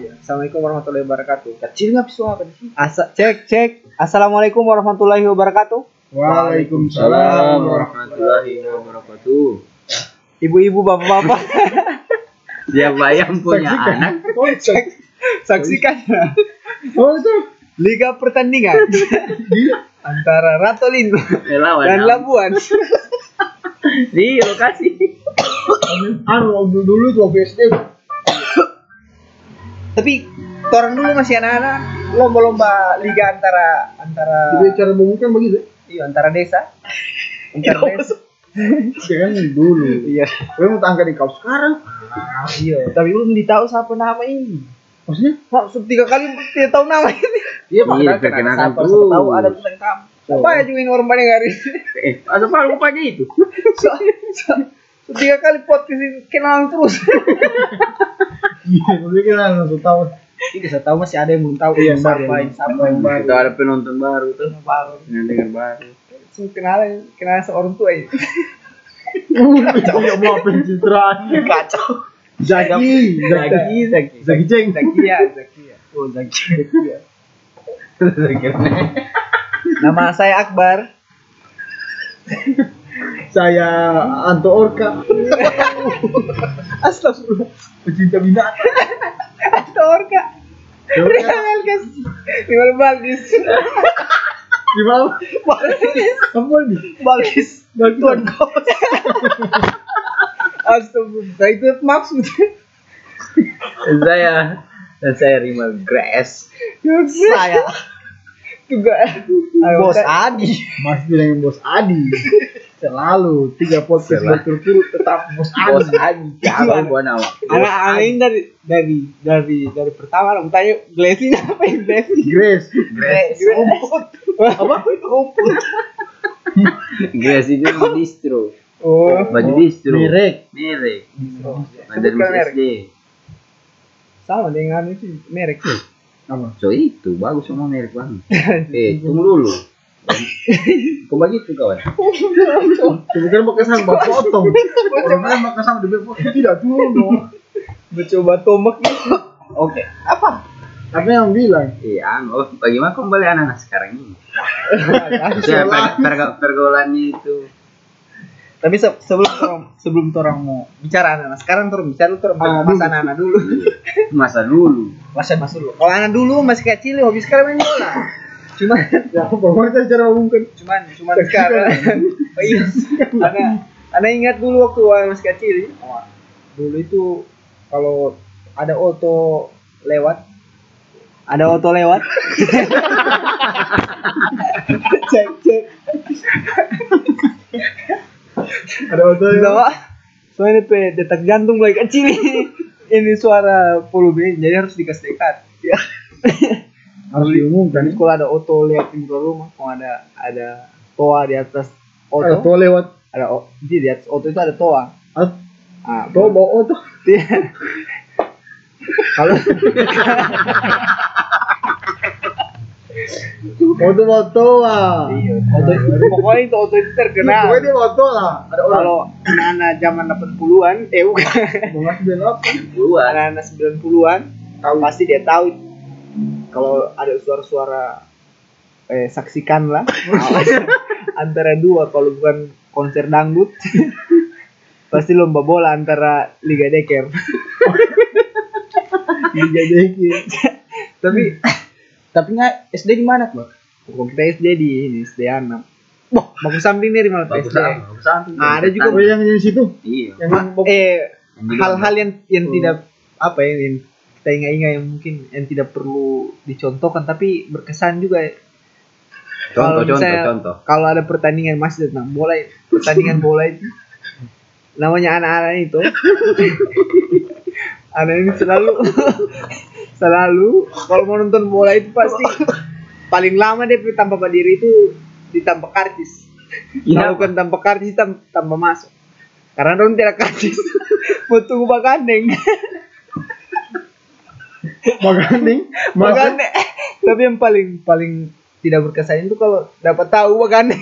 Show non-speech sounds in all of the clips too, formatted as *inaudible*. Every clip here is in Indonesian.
Assalamualaikum warahmatullahi wabarakatuh. Kecil nggak bisa apa sih? Asa cek cek. Assalamualaikum warahmatullahi wabarakatuh. Waalaikumsalam warahmatullahi wabarakatuh. Ibu-ibu, bapak-bapak, *laughs* Siapa yang punya anak? Oh, cek. saksikan Oh, cek. liga pertandingan antara Ratolin Lawan dan apa? Labuan. di lokasi. *coughs* Anu dulu tuh SD. Tapi orang dulu masih anak-anak lomba-lomba liga antara antara Jadi cara kan begitu. iya antara desa. *laughs* Antar desa. Ya kan dulu. Iya. Gue mau tangga di kau sekarang. Iya. Tapi belum ditahu siapa nama ini. Maksudnya? Maksud tiga kali tidak tahu nama ini. Iya, Iya, perkenalkan Siapa, terus. siapa tahu ada tentang kamu. Siapa ya juga ini orang banyak hari ini? Eh, ada apa rupanya itu? *laughs* Tiga kali podcast ini kenalan terus. Iya, gue kira langsung tahu. Tidak saya tahu masih ada yang belum tahu Iya, siapa baru. yang siapa yang baru. Kita ada penonton baru tuh. Baru. Yang dengar baru. Semua kenalan kenalan seorang tua ini. Kacau ya mau pencitraan. Kacau. Zaki, Zaki, Zaki. Zaki Ceng. Zakia, *laughs* Zakia. Oh, Zakia. Zakia. Nama saya Akbar. Saya Anto Orka, *laughs* Astagfirullah. pecinta binatang. Atau Orka. Real guys. Gimana Balgis? Gimana? Balgis. Apa nih? Balgis. Tuan kos. *laughs* Astagfirullah. Itu maksudnya. saya dan saya Rima Grass. Saya. Juga. Bos Adi. Mas bilang bos Adi. Selalu tiga podcast Selalu. berturut-turut tetap bos Bos Adi. Adi. Apa gua nama? Anak-anak ini dari dari dari dari pertama lah tanya Glesi apa yang Glesi? Grace. Grace. Rumput. Apa? Rumput. Grass itu distro. Oh. Baju distro. Merek. Merek. Dari. SD. Sama dengan itu merek. *laughs* Apa? So itu bagus semua merek banget. *laughs* Eh, tunggu dulu. Kok begitu kawan? *laughs* Bukan pakai sama potong. Orang pakai sama di potong. Tidak dulu dong. Mencoba tombak gitu. Oke. Apa? Apa yang bilang? Iya, oh, bagaimana kembali anak-anak sekarang ini? Saya per, perga- pergaulannya itu Tapi se- sebelum orang sebelum orang mau bicara anak, sekarang turun bicara turun Ah, masa anak dulu. *laughs* masa dulu. Masa mas dulu. Kalau anak dulu masih kecil hobi sekarang main bola. Cuma Ya, bagaimana kita cara mengumumkan? cuman cuman sekarang oh iya karena anda ingat dulu waktu masih kecil oh, dulu itu kalau ada auto lewat ada auto lewat *laughs* cek cek Ada yang Pak. soalnya tuh detak jantung mulai kecil ini suara volume jadi harus dikasih dekat ya harus diumumkan. kalau ada auto lewat pintu rumah kalau ada ada toa di atas Ada auto auto lewat. ada o- di di atas auto itu ada toa Ah, ah Tuh bawa auto. Iya. kalau *laughs* Toa. iya itu pokoknya itu auto itu terkenal Pokoknya dia toa lah. Ada orang. kalau anak-anak zaman 80-an eh bukan apa? Dua. anak-anak 90-an Tahu. pasti dia tahu kalau ada suara-suara eh saksikanlah *laughs* antara dua kalau bukan konser dangdut *laughs* pasti lomba bola antara Liga Deker *laughs* Liga Deki. tapi tapi nggak SD di mana bang? Kalau kita SD di ini SD Anam. Wah, bagus samping mana Bagus SD? bagus samping. Ada juga Oh yang di situ. Iya. Yang Ma- eh di hal-hal yang yang tidak apa ya yang kita ingat-ingat yang mungkin yang tidak perlu dicontohkan tapi berkesan juga ya. Contoh, Kalau contoh, misalnya- contoh. Kalau ada pertandingan masih tentang bola pertandingan bola itu namanya anak-anak itu *laughs* anak ini selalu. *laughs* Selalu. Kalau mau nonton bola itu pasti paling lama dia tanpa berdiri itu ditambah karcis. Kalau bukan tanpa karcis tam- tanpa masuk. Karena orang tidak karcis. *laughs* Mau tunggu bagandeng Maganding. *laughs* bagandeng tapi yang paling paling tidak berkesan itu kalau dapat tahu bagandeng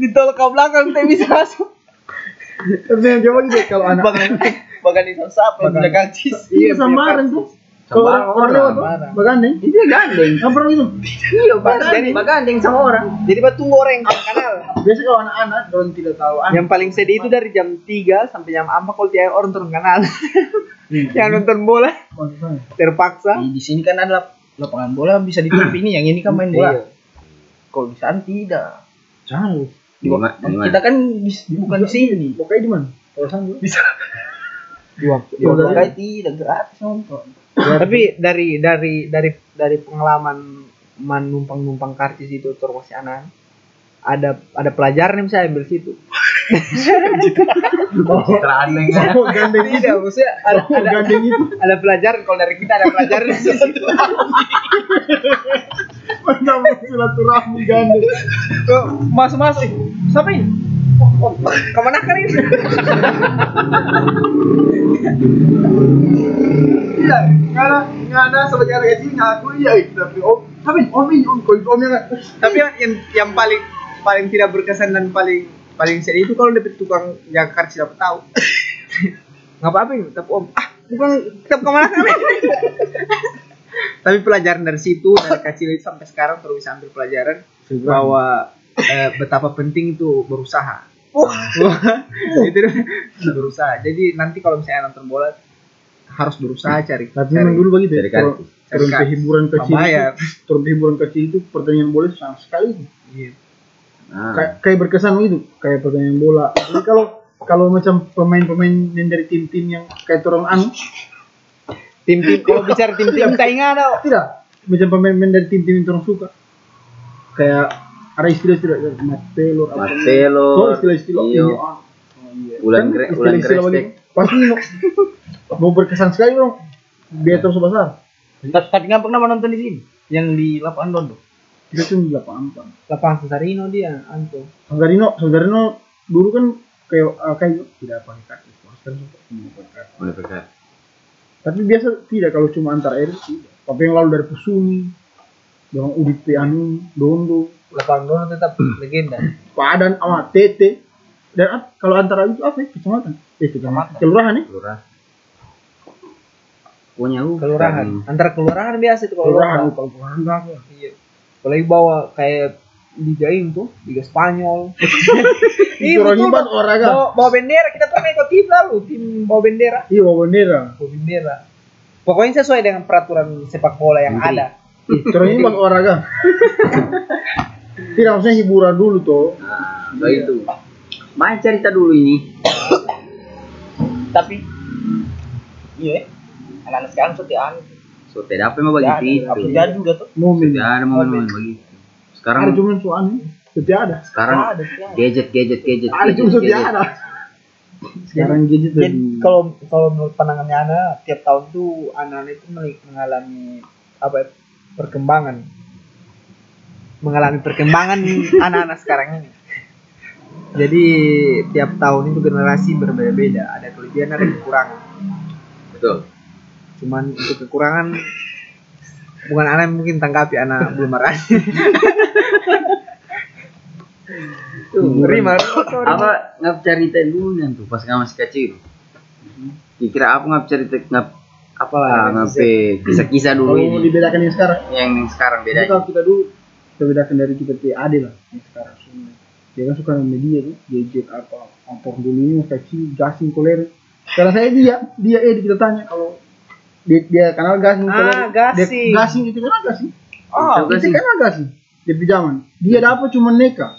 ditolak ke belakang tidak bisa masuk Tapi yang coba gitu kalau anak Bagan bagan itu siapa yang Bagan. punya karcis? iya sambaran tuh. Kalau orang orang lewat tuh Sambaran. bagandeng. Itu ya gandeng. Nggak pernah gitu. Iya, bagandeng. Bagandeng sama orang. Jadi batu tunggu orang yang kenal. Biasa kalau anak-anak orang tidak tahu anak. Yang paling sedih itu dari jam 3 sampai jam 4 kalau tiap orang turun kanal. yang nonton bola Maksudnya. terpaksa. Di, di sini kan ada lap- lapangan bola bisa ditutup ini, yang ini kan main bola. Iya. Kalau di sana tidak. Jangan. Di ma- di mana? Kita kan di- bukan di sini. Pokoknya di mana? Kalau sana bisa. Dua, dua- Boleh. Pokoknya tidak gratis nonton. Tapi dari dari dari dari pengalaman menumpang-numpang karcis itu terus si anak ada ada pelajaran yang saya ambil situ. *laughs* Citra aneh kan. Oh, gandeng itu. Tidak, maksudnya ada, Oh, ada, gandeng itu. *laughs* ada pelajaran kalau dari kita ada pelajaran di situ. *laughs* Mana silaturahmi gandeng. Masuk masuk. Siapa ini? Oh, oh, ke mana kan ini? Iya, karena karena sebagai anak kecil ngaku iya tapi om tapi om ini om kau om yang Tapi yang, yang yang paling paling tidak berkesan dan paling paling sedih itu kalau dapet tukang jaga karcis dapat tahu. *laughs* Nggak apa-apa tapi om ah bukan tetap ke mana *laughs* tapi pelajaran dari situ dari kecil itu sampai sekarang terus bisa ambil pelajaran bahwa eh, betapa penting itu berusaha. *laughs* itu berusaha. Jadi nanti kalau misalnya nonton bola harus berusaha cari. tapi cari- memang dulu begitu Dari ya. Turun turun ke hiburan kecil. Bayar. itu, Turun ke hiburan kecil itu pertandingan bola sama sekali. Iya. Nah, Kayak kayak berkesan begitu, kayak pertandingan bola. Jadi kalau kalau macam pemain-pemain yang dari tim-tim yang kayak turun anu, Tim-tim kalau *laughs* bicara tim-tim tak ingat ada. tidak macam pemain-pemain dari tim-tim yang turun suka. Kayak ada istilah-istilah Martelo apa Martelo. Oh, istilah-istilah. Iya. Ah. Ulan Kan ulan. Pasti mau, mau berkesan sekali dong. Biar terus besar. Tapi nggak pernah menonton di sini. Yang di lapangan Dondo. Itu tuh di lapangan. Pak. Lapangan Cesarino dia, Anto. Saudarino, Saudarino dulu kan kayak uh, kayak tidak pakai kaki. Suka pakai kaki. Mulai berkat. Tapi biasa tidak kalau cuma antar air tidak. Tapi yang lalu dari Pusuni, dengan UDP anu, Dondo, Lapangan Dono tetap *clears throat* legenda. Padan, sama Tete. Dan ap- kalau antara itu apa ya? Kecamatan? Eh, kecamatan. Kelurahan ya? Lurah. Punya uh. Kelurahan. Antara kelurahan biasa itu kalau Kelurahan. Kalau kelurahan enggak. Iya. Apalagi bawa kayak Liga ini tuh, Liga Spanyol. Itu orang Iban olahraga. Bawa, bawa bendera, kita pernah ikut tim lalu, tim bawa bendera. Iya, bawa bendera. Bawa bendera. Pokoknya sesuai dengan peraturan sepak bola yang Menteri. ada. Terus *laughs* Iban olahraga. Tidak maksudnya hiburan dulu tuh. Nah, begitu. Main cerita dulu ini. Tapi iya. Anak-anak sekarang seperti anu. So, tidak apa mau begitu. Apa jadi juga tuh. Momen. Tidak ada momen-momen begitu. Sekarang Ada cuma soalnya. Tidak ada. sekarang Ada, ada. gadget gadget gadget. Ada cuma tidak gadget. ada. Sekarang gadget Jadi kalau kalau menurut pandangannya Ana, tiap tahun tuh anak-anak itu meng- mengalami apa ya, perkembangan, mengalami perkembangan *laughs* anak-anak sekarang ini. Jadi tiap tahun itu generasi berbeda-beda, ada kelebihan ada kekurangan. Betul. Cuman untuk kekurangan bukan anak yang mungkin tanggapi anak belum marah. *laughs* Tuh, terima. Apa ngap dulu yang tuh pas kamu masih kecil. Kira apa ngap cerita ngap apa lah ngape kisah-kisah dulu kalau mau ini dibedakan yang sekarang. yang sekarang bedanya. kalau kita dulu kita bedakan dari kita T Ade lah yang sekarang semua. Dia kan suka media tuh, gadget apa, motor dulu ini kecil, gasing koler. Sekarang saya dia, dia eh kita tanya kalau dia, dia kenal gasing Ah, gasing. Dia, gasing itu kenal gasing. Oh, itu kenal gasing. Dia di zaman. Dia dapat cuma neka.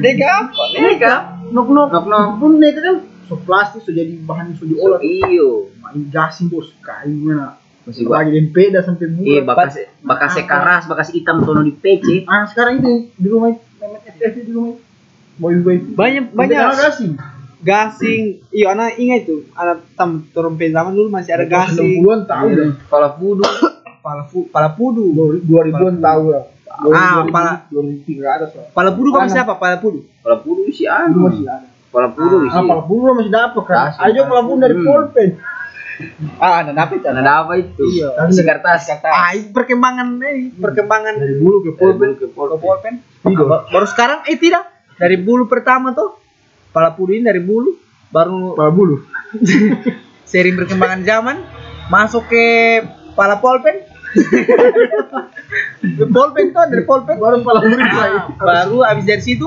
Deka *laughs* apa? Neka. Nok nok. Nok, nok. Pun neka kan so plastik so jadi bahan so diolah. Iyo. Main gasing bos mana. Masih. Lagi dempeda sampai Iya, murah. bakas bakas keras, bakas hitam tono di PC. Ah sekarang itu di rumah di rumah boy boy Banyak banyak banyak gasing gasing. Iya anak ingat itu. Anak tam turun pe zaman dulu masih ada gasing. puluhan tahu deh Kepala pudu. pala fu pala pudu. Dua ribuan tahu lah Ah, pala- dua ribu tiga ada soal pala pudu kamu siapa? Pala pudu? Kepala pudu sih dulu anu. masih ada. Kepala pudu sih. ah pala bulu masih dapat kan? Aja pala bulu dari Hmm. polpen ah ada apa itu. Ada apa itu? Iya. Isi kertas. ah itu perkembangan eh perkembangan dari bulu ke polpen ke pulpen. Ah, ba- baru sekarang eh tidak. Dari bulu pertama tuh pala pudi ini dari bulu baru Kepala bulu. *laughs* sering perkembangan zaman masuk ke pala polpen *laughs* polpen tuh dari polpen Baru kepala bulu. Ah, baru abis dari situ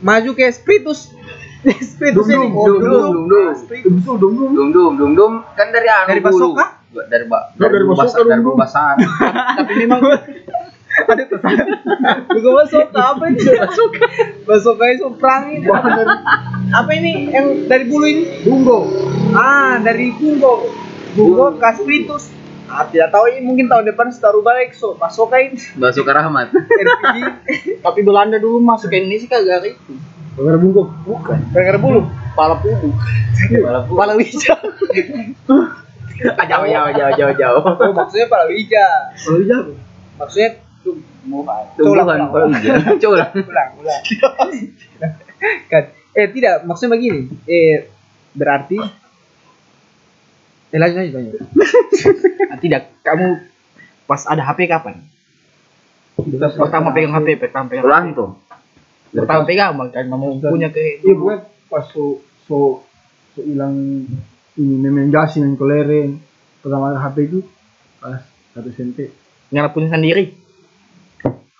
maju ke spiritus *laughs* spiritus Dum, ini dum, dum, dum, dum, dum. Dong. Dum dum dum dum kan dari anu Dari. Basoka? Dari ba dari Basoka dum, dari dum. Basan. tapi memang ada pesan juga masuk apa ini masuk masuk itu perang ini apa ini yang dari bulu ini Bungo. ah dari Bungo Bungo ke spiritus ah, tidak tahu ini mungkin tahun depan setaruh balik so masuk kain Basoka Rahmat. *laughs* Tapi Belanda dulu masuk ke Indonesia kagak itu. Gara bungo. Bukan. gara-gara bulu Pala pudu. Kepala bu- Palawija *laughs* jauh jauh jauh jauh jauh. oh maksudnya Palawija Kalau jago. maksudnya Tumbuhan coba. Pak Coba. ulang ulang kan eh tidak maksudnya begini eh berarti eh lanjut lanjut lanjut *laughs* tidak, kamu pas ada HP kapan? Pertama pegang HP, pertama pegang Pulang HP. tuh. Pertama pegang kan kamu punya ke Iya bukan pas so so so hilang ini memang gasing yang koleren. Pertama ada HP itu kelas satu SMP. nggak punya sendiri,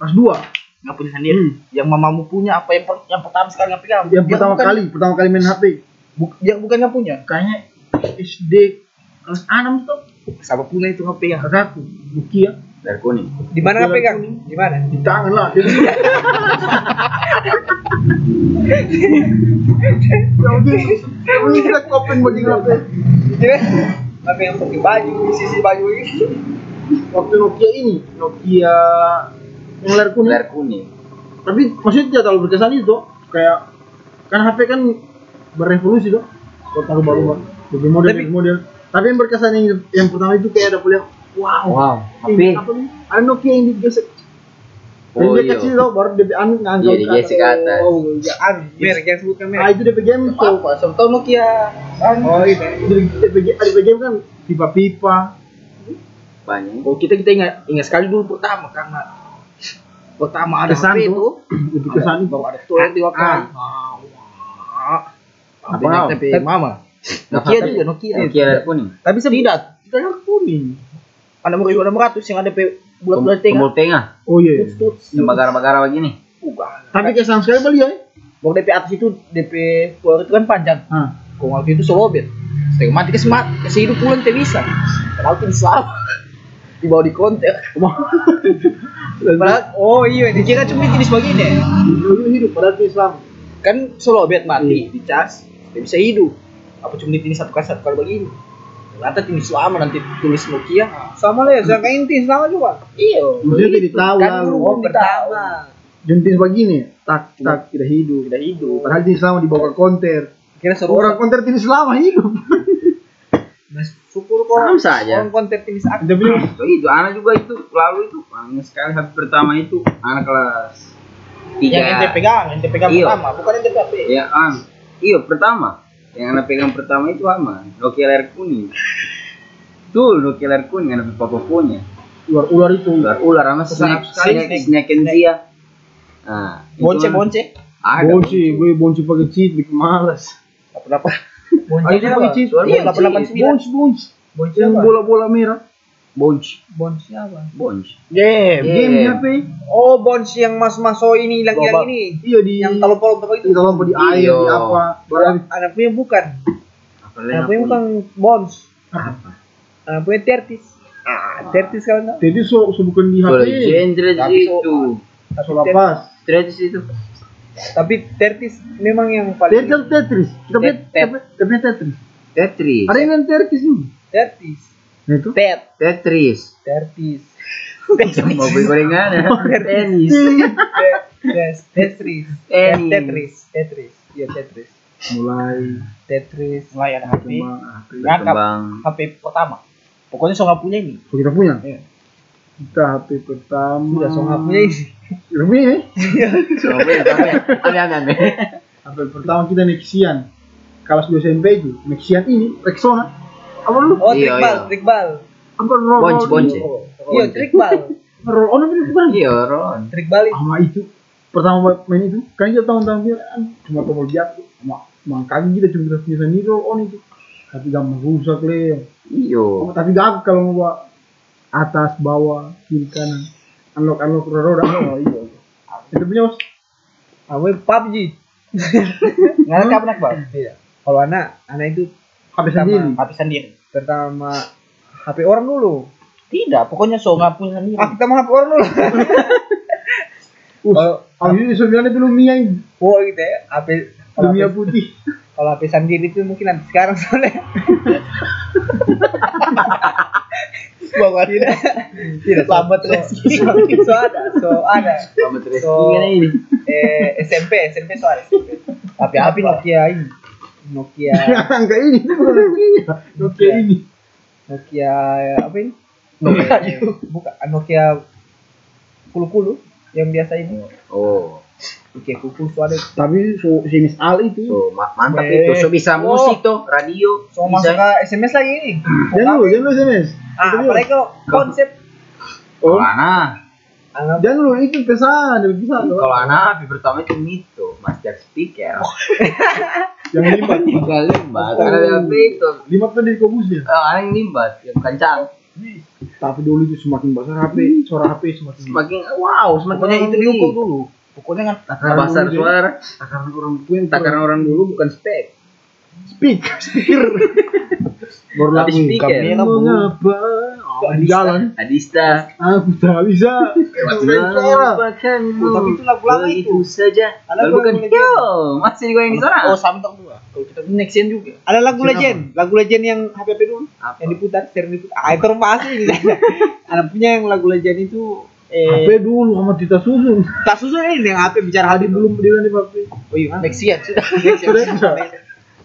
Kelas dua. nggak punya sendiri. Yang mamamu punya apa yang per- yang pertama sekali nggak pegang? Yang pertama bukan- kali, pertama kali main HP. Buk- yang bukan nggak punya Kayaknya SD kelas enam tuh. Siapa punya itu nggak pegang? Satu. Nokia. Dari kuning. di mana nggak pegang di mana Di tangan lah. Mungkin kita kopen bagi HP. Iya. apa yang pakai baju di sisi baju ini Waktu Nokia ini, Nokia yang layar kuning. Dari kuning. Tapi maksudnya tidak terlalu berkesan itu. Kayak kan HP kan berevolusi tuh. Kalau taruh baru lebih model, Tapi- lebih model. Tapi yang berkesan yang, yang pertama itu kayak ada kuliah. Wow. Wow. Ini HP. apa nih? Ada Nokia yang digesek. Oh, yang dia iya. kecil tuh baru DP anu ngangkat. Iya, digesek ke atas. oh jangan merek jangan sebutkan Ah merek itu DP game tuh. apa tahu Nokia. Oh itu DP game, DP game kan pipa-pipa. Banyak. Oh kita kita ingat ingat sekali dulu pertama karena pertama ada Kesan HP tuh. *clears throat* itu Itu kesan baru ada toilet di waktu Ah. apa Wow. HP mama Nokia juga Nokia Nokia dari kuning. tapi tidak tidak ada kuning ada mau ada ratus yang ada bulat-bulat tengah Tombol tengah. Oh iya. Yang bagara-bagara begini. Tapi kesan sekali beli ya. Bawa DP atas itu DP keluar itu kan panjang Ah. kok waktu itu solobet setengah mati kesemat kasih hidup pulang tidak bisa padahal tim selama dibawa di konter. *laughs* Padahal oh iya dikira cuma jenis begini. Dulu hidup padahal itu Islam. kan solobet mati dicas tidak bisa hidup. Apa cuma ini satu kali satu kali begini? Ternyata tim selama nanti tulis Nokia. Sama lah ya sangka inti sama juga. Iya. Tidak tahu kan oh pertama. Jentis begini, tak tak tidak hidup. tidak hidup. Padahal jenis selama dibawa ke konter. kira seru. Orang konter jenis selama hidup. Kok Sama saja. konten Kita bilang Itu, itu anak juga itu lalu itu aneh sekali hari pertama itu anak kelas tiga. yang ente pegang ente pegang Iya. pertama bukan ente HP Ya an, iya pertama. Yang anak pegang pertama itu apa? Nokia layar kuning. Tuh Nokia layar kuning anak papa punya. ular-ular itu. Ular ular sama snack snack snack. dia. Nah, bonce bonce Ada. Bonci, gue bonci pakai cheat, bikin malas. apa apa kita pakai cheat. Iya, 889. Bonci, bonci. Bonci Yang apa bola-bola merah. Bonch. bonci apa Bonch. game Game di. HP. oh bonci yang mas maso ini hilang hilang Lobak. ini Iya di yang apa itu lompat di air, Iya. di apa. Anak punya bukan Apa anak punya bukan bons anak punya tertis ah tertis kalau enggak jadi so, so bukan di HP. genre Tapi so- itu. So lapas. Strategis itu. tapi tertis memang yang Tetris, paling Tetris. Kita punya Tet- tet. kita punya Tetris. Tetris. Ada yang Tetris ini. tertis Nah itu. tet Tetris. tertis Mau beli gorengan ya? Yes, Tetris. *laughs* Tenis. Tetris. Tetris. Iya Tetris. Mulai Tetris. mulai ada HP ngangkap Berkembang. HP pertama pokoknya so nggak punya ini So, kita punya. Iya. Kita HP pertama. Udah so nggak punya ini. Kita punya ya. Coba ya, coba ya. Aneh aneh aneh. HP pertama kita Nexian. Kelas 2 SMP itu. Nexian ini Rexona. Apa lu? Oh, Iya, trikbal, iya. trikbal. Apa roll Bonce, roll- bonce. Iya, trikbal. *laughs* Roll on apa bukan? Iya, Ron. Trikbal itu. Sama itu pertama main itu kan kita tahun-tahun dia kan cuma tombol jatuh mak makanya kita cuma kita punya sendiri roll on itu tapi gampang rusak le iyo Oh, tapi gak kalau mau bawa atas bawah kiri kanan unlock unlock roda oh iya itu punya bos Apa PUBG? *laughs* Nggak ada kapan bang? Iya. Kalau anak, anak itu HP sendiri Tapi sendiri. pertama HP orang dulu. Tidak, pokoknya so nggak punya sendiri. Ah, kita mau HP orang dulu. *laughs* Kalau Abis itu sembilan itu Lumia oh gitu ya, HP Lumia HP, putih *laughs* kalau HP sendiri itu mungkin nanti sekarang soalnya. *laughs* Bawa tidak tidak Lambat rezeki. so, so ada so ada selamat rezeki So- ini eh, SMP SMP so ada SMP tapi HP Nokia ini Nokia. *laughs* Angka ini itu bukan Nokia. Nokia ini. Nokia apa ini? Nokia Eh, bukan Nokia kulu kulu yang biasa ini. Oh. Kulu so ada tapi so sinis Al itu. So ma- mantap itu. So bisa Oh. musik tuh radio so bisa. masuk ke SMS lagi ini. *clears throat* Jangan dulu jangan dulu SMS ah apalagi konsep. Oh. Anak anggap jangan dulu itu pesan pesan kalau anak pertama itu mito master speaker *laughs* yang limbat bukan limbat karena HP itu? Limbat tadi di kobusnya oh, anak yang limbat yang kencang. Tapi dulu itu semakin besar HP suara HP semakin semakin wow semakin Pokoknya itu diukur dulu. Pokoknya kan takaran besar dulu, suara. takaran orang tua yang takaran orang dulu bukan spek speak. Speaker *laughs* baru tapi lagu speaker mengapa? Oh, di jalan. Adista aku tak bisa. Oh, tapi itu lagu lama begitu itu. saja. Ada bukan lagu legend. yo masih digoyang di sana? Oh, sampai dua. Kalau kita next gen juga. ada lagu legend. Lagu legend yang HP HP dulu? Yang diputar sering diputar. Ah itu rumah asli. *laughs* Gitu anak punya yang lagu legend itu HP eh dulu sama Tita Susun. Tak susun ini yang HP bicara tadi hati belum di HP oh iya. Next sudah. sudah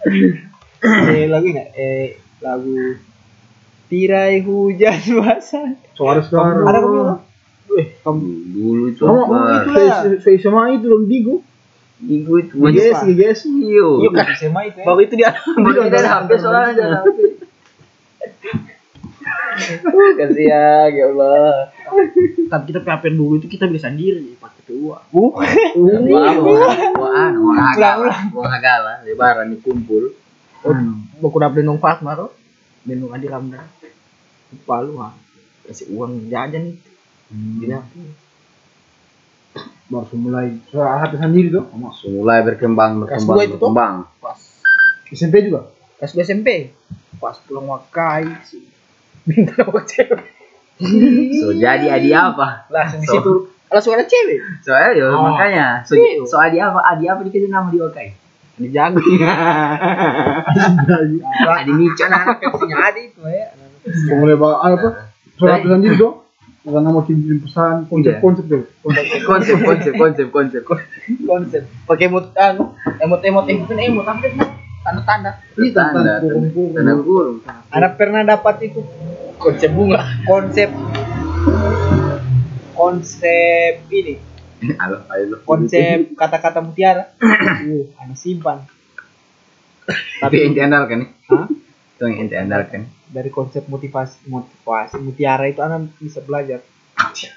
eh lagu ini eh lagu tirai hujan *laughs* basah. Suara sekarang ada kamu eh kamu dulu kamu coba. itu lah. Saya sama itu dong Digo. Igu itu GS GS iyo iya. Kan SMA itu ya. Baru itu dia. Baru HP soalnya ada *laughs* HP Kasihan ya Allah. Tapi kita PHP dulu itu kita bisa sendiri pakai wah wah wah agala wah agala lebaran dikumpul Baku dapat denong Fatma tuh. Denong Adi Ramdan. Palu ha. Kasih uang jajan itu. Gila. baru mulai HP sendiri tuh mulai berkembang berkembang berkembang Pas SMP juga dua SMP. Pas pulang wakai sih. Minta nama cewek. so jadi adi apa Langsung di So. situ langsung ada cewek. soalnya ya Oh. makanya so, so adi apa adi apa dikasih nama di Okai Di jago. *laughs* adi Mico anak versinya ada itu ya Kau mulai bawa apa suara HP sendiri tuh bukan nama kirim pesan konsep Iya. konsep tuh konsep konsep konsep konsep konsep Pakai emot anu, emot-emot eh bukan emot apa? Tanda-tanda. ini tanda tanda kurung tanda kurung anak pernah dapat itu Konsep bunga. konsep. Konsep ini. *laughs* Konsep kata-kata mutiara. Uh anak simpan. Tapi ente andalkan nih. Hah? itu yang ente andalkan dari konsep motivasi motivasi mutiara itu anak bisa belajar.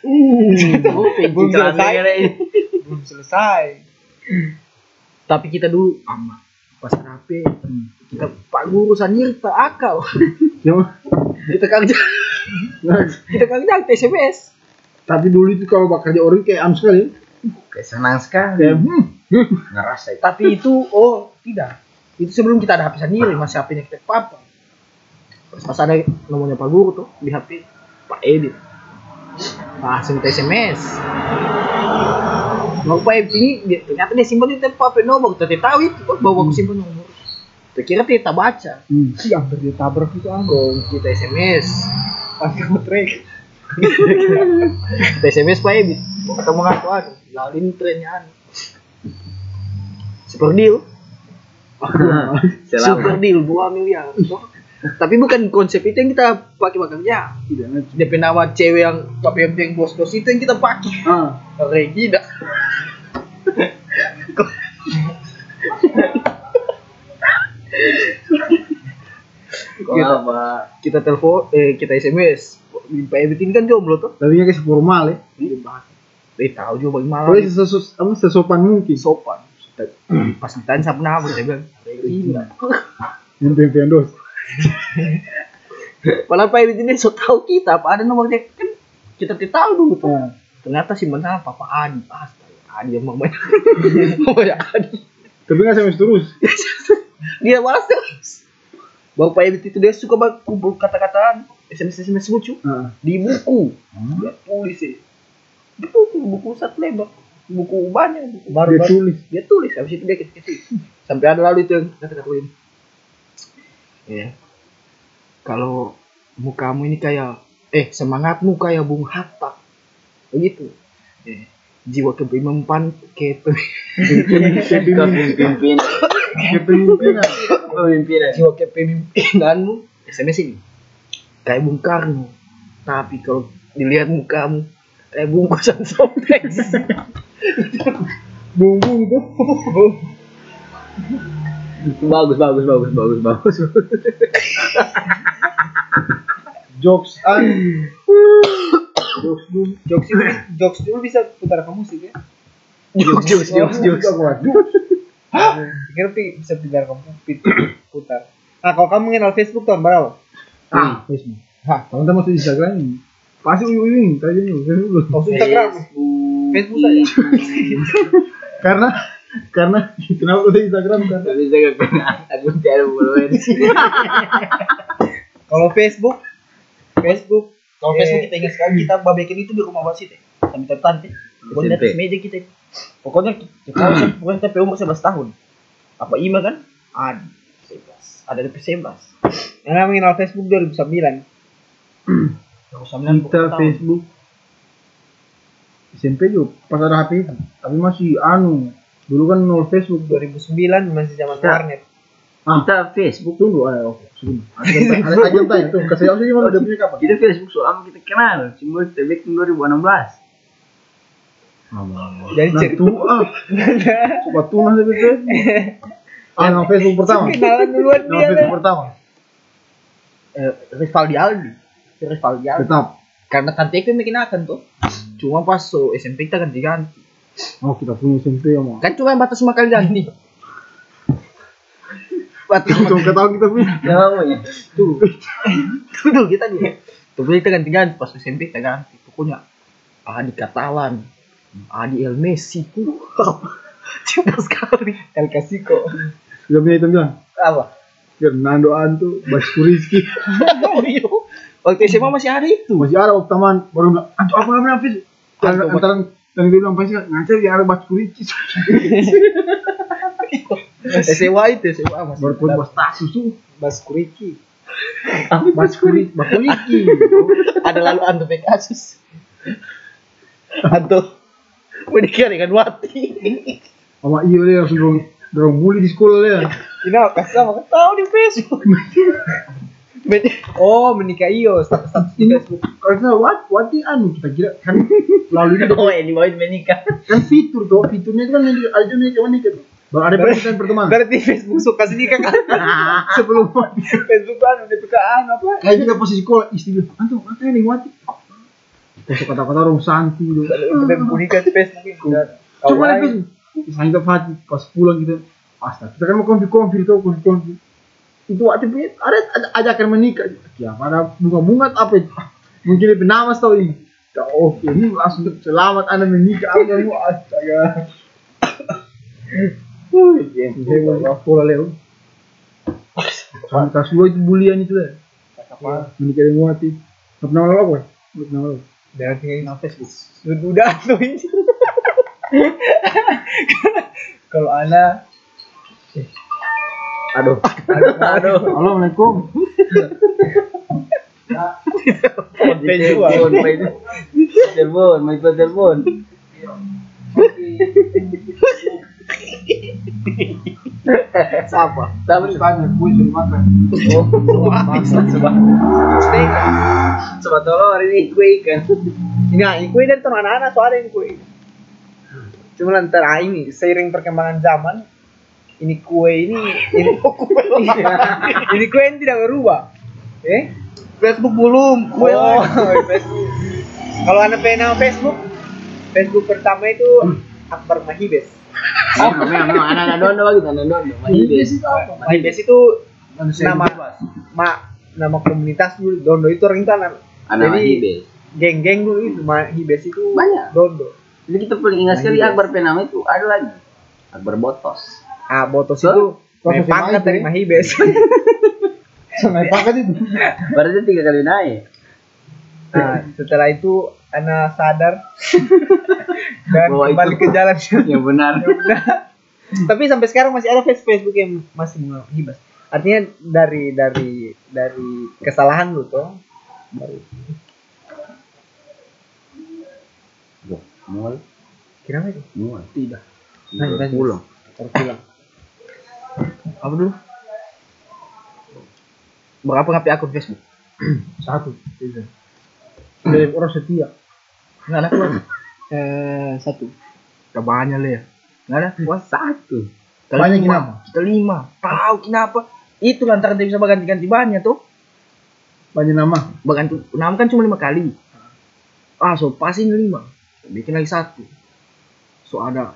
Belum selesai. belum selesai. Tapi kita dulu. Sama pas HP kita Pak Guru sendiri tak akal. Yang- kita kerja kita kerja SMS. tapi dulu itu kalau bakal kerja orang kayak am sekali kayak senang sekali kayak hmm, hmm. ngerasa itu Tapi itu oh tidak. Itu sebelum kita ada HP sendiri masih HP-nya kita papa. Pas ada nomornya Pak Guru tuh di HP Pak Edit. Langsung kita SMS. Mau Pak Edit ini dia- ternyata dia simpan di tempat HP nomor. Kita tidak tahu itu kok bawa aku simpan nomor. Kira kita baca. hmm. sih hampir dia tabrak itu Dong kita SMS. pas kamu trek Kita SMS Pak Edit. Ketemu ngaku anu. Lalin trennya. Super deal. Super deal 2 miliar. Tapi bukan konsep itu yang kita pakai bekerja. tidak nanti DP nama cewek yang tapi yang yang bos-bos itu yang kita pakai. ah Regina. kita, apa kita telepon, eh kita SMS. Pak Ebit ini kan jomblo tuh. tapi kasih formal ya Eh tahu juga bagaimana. Pokoknya sesos, apa, sesopan mungkin sopan. Pas ditanya siapa nama, saya bilang, Iya. Yang pengen dos. Padahal Pak Edit ini so tahu kita, apa ada nomornya kan kita tidak tahu dulu tuh. Nah, Ternyata si mana Papa Adi, astaga, Adi yang mamanya, *laughs* mamanya Adi. tapi nggak SMS terus. *laughs* Dia malas terus. Bapak Pak Edit itu dia suka banget kumpul kata-kataan SMS SMS lucu Nah, di buku. Dia tulis ya. Di buku, buku satu lebar. Buku banyak, buku baru dia tulis. dia tulis habis itu dia kecil sampai ada lalu itu yang kata-kata ini ya kalau mukamu ini kayak eh semangatmu kayak Bung Hatta begitu eh, jiwa kepemimpinan kepe Kepemimpinan. Kepemimpinan. Kepemimpinan. jiwa kepemimpinanmu SMS ini kayak Bung Karno tapi kalau dilihat mukamu kayak bungkusan sobres *laughs* Bung-bung itu. Bagus, bagus, bagus, bagus, bagus. Jokes an. *laughs* Jokes dulu. Jokes dulu, jokes dulu bisa putar ke musik ya. jokes jokes jokes jokes Kira pi- bisa putar ke musik, putar. Nah, kalau kamu kenal Facebook tahun berapa? Ah, Facebook. Hah, teman-teman masuk Instagram ini. Pasti uyuing, tadi ini Facebook. Masuk Instagram. Facebook saja. *laughs* Karena karena kenapa udah Instagram kan? Tapi saya gak pernah. Aku tidak follower. Kalau Facebook, Facebook, Kalau Eh. Facebook kita ingat sekali kita babekin itu di rumah wasit ya. Sampai tertante. Pokoknya di atas meja kita. Pokoknya kita pokoknya sampai umur 11 tahun. Apa Ima kan? Ada 11. Ada di 11. yang kami kenal Facebook 2009. Kita Facebook SMP juga pas ada HP itu. Tapi masih anu. Dulu kan nol Facebook. 2009 masih zaman Ya. warnet. Kita Facebook. Ah, oke. Sebelum. Ada tanya tuh. Kasih aku sih udah punya kapan? Kita Facebook selama kita kenal. Cuma kita bikin 2016. Jadi Nah, cerita. tuh ah. Coba tunah sih Facebook. Ah, nama Facebook pertama. Kenalan duluan Nama dia Facebook pertama. Eh, Rivaldi Aldi. Rivaldi Aldi. Tetap. Karena tanteku yang bikin akan tuh. Cuma pas so SMP kita ganti-ganti. Oh, kita punya SMP ya, mau. Kan cuma batas lima kali ganti. Batas lima Coba ketahui kita punya. Ya namanya. tuh tuh kita nih tuh kita ganti ganti pas SMP kita ganti pokoknya Adi Katalan Adi El Messi tuh cinta sekali El Clasico. Sudah punya itu bilang. apa Fernando Anto, Basku Rizky. waktu SMA masih ada itu Masih ada waktu taman baru bilang, Anto apa namanya Facebook? Antara antara dan dia bilang pasti ngajar yang ada Basku *laughs* Rizky. *laughs* SMA itu SMA masih Baru pun bos tak susu. Bas Kuriki. Basku Rizky, Basku Rizky. ada lalu Anto Pegasus Anto menikah dengan Wati Sama iya dia langsung dorong dorong bully di sekolah dia. Ini apa sama tahu di Facebook. Oh, menikah iyo status status di Ini Facebook. karena what what di anu kita kira kan lalu ini *laughs* Oh, ini mau menikah. kan fitur tuh fiturnya itu kan ada menikah menikah tuh. Baru ada permintaan pertemanan. Berarti Facebook suka sedikit kan? *laughs* Sebelum Facebook kan udah bukaan apa? kayak kita posisi sekolah istri Anto katanya nih Wati. Kata-kata orang santi gitu. Kita menikah di Facebook itu. Coba lihat Facebook. Kita Fatih pas pulang kita Astaga, kita kan mau konfir-konfir tuh, konfir-konfir. Itu waktu punya, ada, ajakan menikah. Ya, pada bunga-bunga apa itu? Mungkin lebih nama tahu ini. Ya, Oke, ini langsung selamat anda menikah. Astaga. Mau sekolah Leo. Itu bulian itu lah. Menikah dengan apa? Nggak pernah lalu. Dan tinggal Facebook. Udah tuh ini. *laughs* Kalau Ana Aduh. Aduh. Assalamualaikum. Telepon. Telepon, ikut telepon. Siapa Tapi Tanya, gue sudah makan. Coba tolong hari ini gue ikan. Nah, kue dan teman anak soalnya ini kue. Cuma lantar ini seiring perkembangan zaman ini kue ini ini *laughs* kue *laughs* ini kue yang tidak berubah. Eh? Facebook belum Kue oh, *laughs* Facebook. Kalau anda pengen nama Facebook, Facebook pertama itu Akbar Mahibes. Oh, memang memang anak-anak dondo begitu, anak dondo. Mahibes. itu apa? Mahibes itu Manusia nama ma, nama komunitas dulu Dondo itu orang itu anak Anak Jadi- Mahibes. geng-geng dulu itu Mahibes itu Banyak. Dondo. Jadi kita paling ingat sekali. Akbar Penama itu ada lagi. Akbar Botos. Ah, Botos itu pangkat dari. Mahibes. Sampai paket itu. Berarti tiga kali naik. Nah, *laughs* setelah itu Ana sadar *laughs* dan Bahwa kembali itu- ke jalan. *laughs* Yang benar. Tapi sampai sekarang masih ada face Facebook yang masih menghibas. Artinya dari dari dari kesalahan lu tuh baru Loh, Mual, kira itu mual. Tidak. Lanjut, lanjut. Pulang. terpulang. Apa dulu? Berapa ngapain akun Facebook? Satu. Tidak. Dari orang setia. Nggak ada keluar. Eh, satu. Udah banyak lah ya. Nggak ada keluar. Satu. Kita Banyak lima. kenapa? Kita lima. Tahu kenapa? Itu lantaran dia bisa berganti-ganti banyak tuh. Banyak nama. Berganti nama kan cuma lima kali. Ah, so pasin lima. Bikin lagi satu. So ada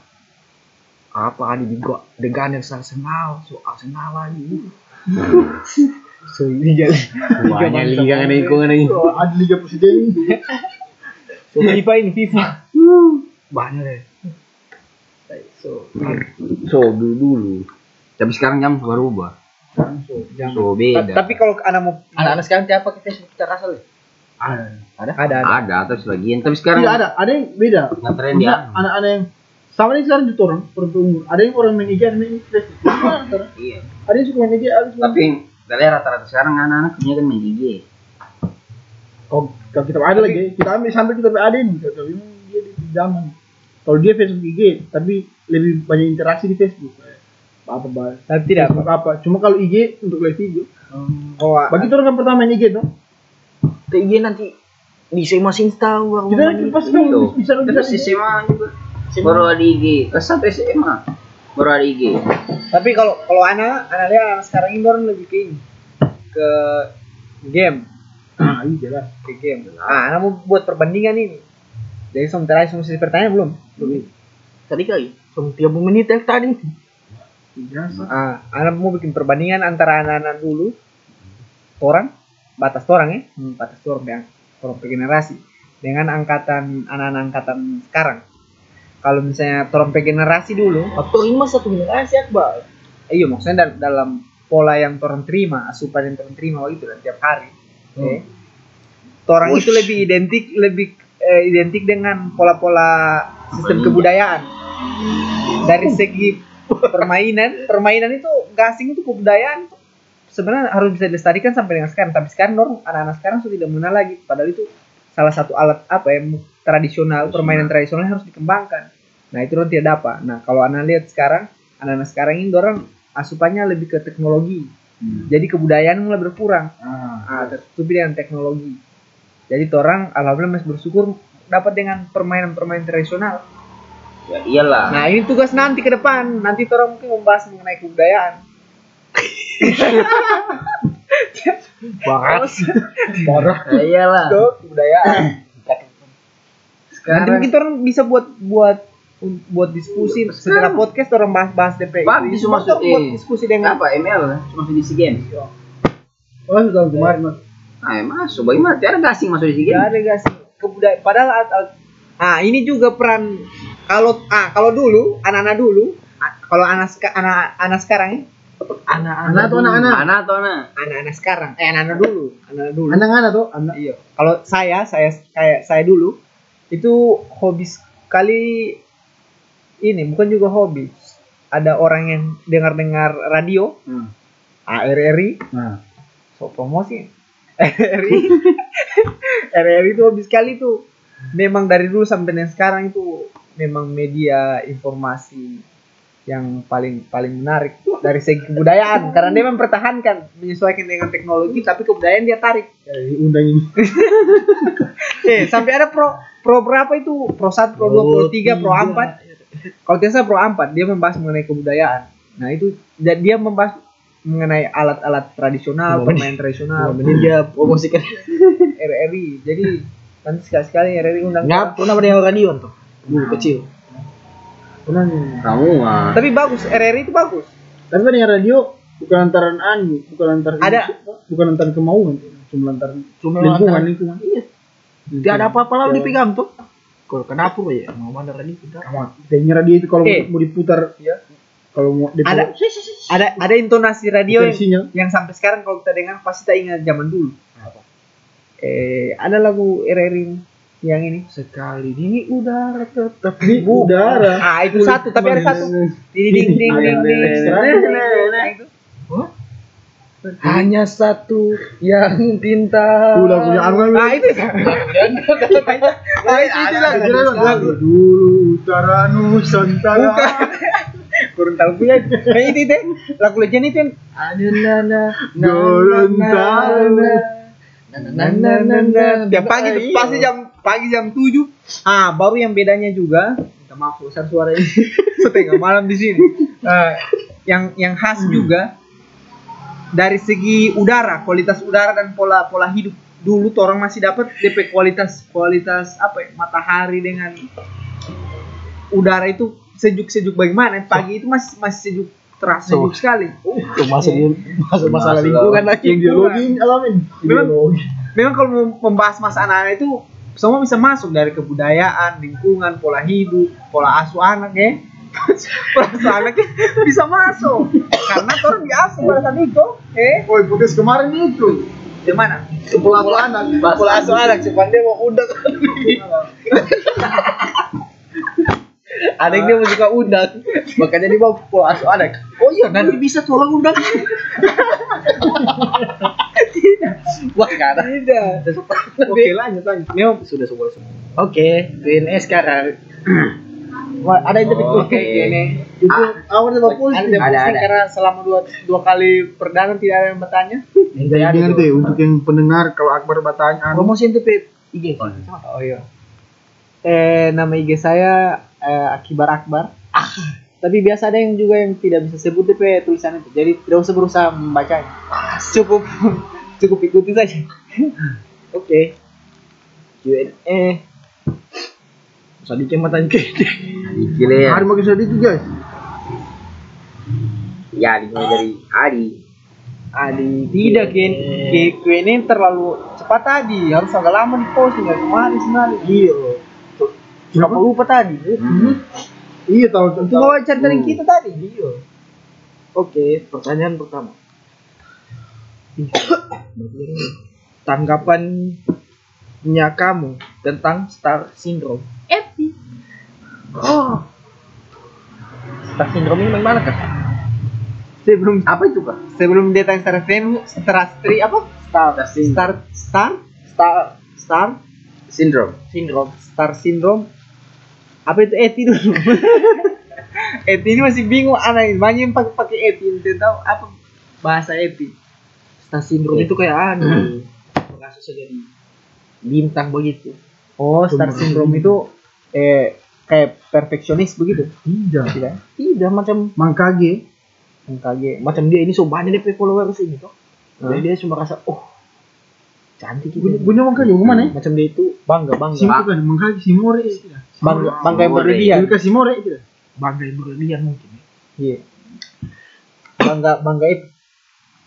apa ada di gua dengan yang Arsenal, so Arsenal lagi. *laughs* So ini jadi Banyak liga kan lingkungan ini. Oh, ada Liga Presiden. so FIFA ini FIFA. Banyak deh. So, So dulu dulu. Tapi sekarang jam berubah. so jangan. So beda. Tapi kalau anak mau Anak-anak sekarang tiap pakai Facebook kita kasar ya? Ada. Ada? ada ada. ada atau sebagian. Tapi sekarang Tidak ada. Ada yang beda. nggak tren dia. Maksudnya anak-anak yang sama nih sekarang di orang per umur. Ada yang orang main IG, ada yang main sekarang. Iya. Ada yang suka main IG, ada yang suka Tapi kita lihat rata-rata sekarang anak-anak punya kan main IG. Kalau kalau kita ada lagi, kita ambil sampai kita ada nih. Kalau dia di zaman. Kalau dia Facebook IG, tapi lebih banyak interaksi di Facebook. Apa bahas? Tapi tidak Facebook apa? Cuma kalau IG untuk live video. Oh, Bagi itu orang kan pertama main IG tuh. TG nanti bisa masih tahu baru Kita pasti bisa bisa Terus SMA juga. Baru ada IG. Kelas satu SMA. Baru ada IG. tapi kalau kalau anak anak lihat anak sekarang ini orang lebih ke ini ke game Ah, iya jelas. ke game. Ah, anak mau buat perbandingan ini. Jadi sementara semua sesi pertanyaan belum? Belum. Tadi kali, cuma 30 menit ya tadi. Biasa. Ah, anak mau bikin perbandingan antara anak-anak dulu, orang, batas orang ya, hmm, batas orang yang orang per generasi dengan angkatan anak-anak angkatan sekarang. Kalau misalnya per generasi dulu, Faktor ini satu generasi Akbar. eh, iya maksudnya dal- dalam pola yang orang terima, asupan yang orang terima itu dan tiap hari. Eh, orang itu lebih identik lebih eh, identik dengan pola-pola sistem kebudayaan. Dari segi permainan, permainan itu gasing itu kebudayaan sebenarnya harus bisa dilestarikan sampai dengan sekarang. Tapi sekarang anak-anak sekarang sudah tidak mengenal lagi. Padahal itu salah satu alat apa ya tradisional permainan tradisional harus dikembangkan. Nah itu orang tidak dapat. Nah kalau anak lihat sekarang anak-anak sekarang ini orang asupannya lebih ke teknologi. Jadi kebudayaan mulai berkurang. Ah, Ah, tertutupi dengan teknologi. Jadi orang alhamdulillah masih bersyukur dapat dengan permainan-permainan tradisional. Ya iyalah. Nah ini tugas nanti ke depan. Nanti orang mungkin membahas mengenai kebudayaan. *laughs* Bahas parah. *laughs* Ya iyalah. ke kebudayaan. Nanti Sekarang mungkin orang bisa buat buat buat diskusi setelah podcast orang bahas bahas DP. Bagus, Cuma maksud- orang buat diskusi dengan apa ML? Cuma di SEA Games. Oh, tahun kemarin mas. Ah, ya masuk. Bagaimana? Tiada gasing masuk di SEA Games. ada gak sih kebudayaan. Padahal at- at- ah ini juga peran kalau ah kalau dulu anak-anak dulu ah, kalau anak anak anak sekarang ya Anak atau anak-anak? Anak atau anak? anak-anak sekarang eh anak-anak dulu anak-anak dulu Anak-anak tuh, anak. iya kalau saya saya kayak saya dulu itu hobi sekali ini bukan juga hobi. Ada orang yang dengar-dengar radio Hmm. ARRI Nah, so promosi. RRI *laughs* RRI itu hobi sekali tuh. Memang dari dulu sampai dengan sekarang itu memang media informasi yang paling paling menarik dari segi kebudayaan. Karena dia mempertahankan menyesuaikan dengan teknologi tapi kebudayaan dia tarik. Dari undang ini. *laughs* eh sampai ada pro pro berapa itu pro 1 pro 2 pro 3 pro 4 kalau tidak salah pro 4 dia membahas mengenai kebudayaan nah itu dan dia membahas mengenai alat-alat tradisional permainan tradisional Ini dia promosikan. *laughs* RRI jadi nanti sekali-sekali RRI undang Nggak pernah yang radio tuh. Dulu kecil. pernah nih. Semua. Tapi bagus, RRI itu bagus. Tapi kan yang radio bukan lantaran anu, bukan lantaran Ada. bukan lantaran kemauan, cuma lantaran Cuma lingkungan lantaran- lingkungan. Iya. Tidak ada apa-apa lalu dipegang tuh. Kalau kenapa ya? Mau mana radio kita? Kayaknya radio itu kalau Eh. mau diputar ya, kalau mau diputar Ada ada ada intonasi radio yang, yang sampai sekarang kalau kita dengar pasti kita ingat zaman dulu. Eh, ada lagu RRI yang ini. Sekali ini udara tetap di udara. Ah, itu satu, tapi ada satu. Ding ding ding ding ding. Nah, itu. Hanya satu yang pintar. Udah punya aku kan. Ah, itu. Ah, itu itu kan lagu dulu utara Nusantara. Kurang tahu punya. Nah, itu itu. Lagu legend itu yang Ada nana Gorontalo. Nah, nah, nah, nah. Tiap pagi tuh pasti jam pagi jam 7. Ah, baru yang bedanya juga, minta maaf besar suara ini. Setengah malam di sini. Nah, yang yang khas juga dari segi udara, kualitas udara dan pola pola hidup. Dulu tuh orang masih dapat DP kualitas kualitas apa ya, matahari dengan udara itu sejuk-sejuk bagaimana? Pagi itu masih masih sejuk terasa sejuk sekali. Itu masuk di masuk masalah Masuk. lingkungan lagi. Yang biologi alamin. Memang- memang kalau mau membahas masa anak itu semua bisa masuk dari kebudayaan, lingkungan, pola hidup, pola asuh anak ya. *laughs* anak ya, bisa masuk karena orang diasuh pada saat itu. Eh, Oh, podcast kemarin itu. di mana? Pola pola anak. Pola asuh anak, cuman dia mau undang. Ada yang dia mau suka undang, makanya dia mau pola asuh anak. Oh iya, nanti bisa tolong undang. *laughs* Wah, karena tidak. Oke, lanjut lanjut. Memang sudah semua. Oke, Q&A sekarang. Wah, ada yang tapi Oke. ini. Itu awal sama Ada posting. yang Ada, posting ada. karena selama dua dua kali perdana tidak ada yang bertanya. Jadi dengar deh untuk yang pendengar kalau Akbar bertanya anu, Promosi NTP IG. Oh iya. Eh nama IG saya eh, Akibar Akbar. Tapi biasa ada yang juga yang tidak bisa sebut DP tulisan itu. Jadi tidak usah berusaha membacanya. Cukup *laughs* cukup ikuti saja. Oke. Q&A. Usah dikematan ke. Gile ya. hari makin sedikit guys. Ya, dimulai dari Adi. Adi tidak Ken. Q ini terlalu cepat tadi. Harus agak lama di posting dari kemarin sebenarnya. Iya. Kenapa lupa tadi? Iya tahu Itu wawancara dari kita tadi. Iya. Oke, pertanyaan pertama. *coughs* Tanggapannya kamu tentang star syndrome? Epi. Oh. Star syndrome ini bagaimana kak? Sebelum Apa itu, Kak? sebelum dia tanya Star FM, Star Stri apa? Star Star Star Star Star Syndrome. Syndrome Star Syndrome apa itu Eti dulu Eti ini masih bingung anak banyak yang pakai pakai Eti tidak tahu apa bahasa Eti Star syndrome itu kayak anu. Merasa jadi bintang begitu. oh Star Syndrome itu eh kayak perfeksionis begitu Tidak. tidak Tidak macam Mangkage. MKG macam dia ini so banyak DP followers ini toh. Jadi dia cuma rasa oh cantik gitu. punya Mangkage mana? Macam dia itu bangga bangga. Sim kan Mangkage Simore itu. bangga bangga yang berlebihan Iya Simore itu. bangga yang berlebihan mungkin. iya bangga bangga itu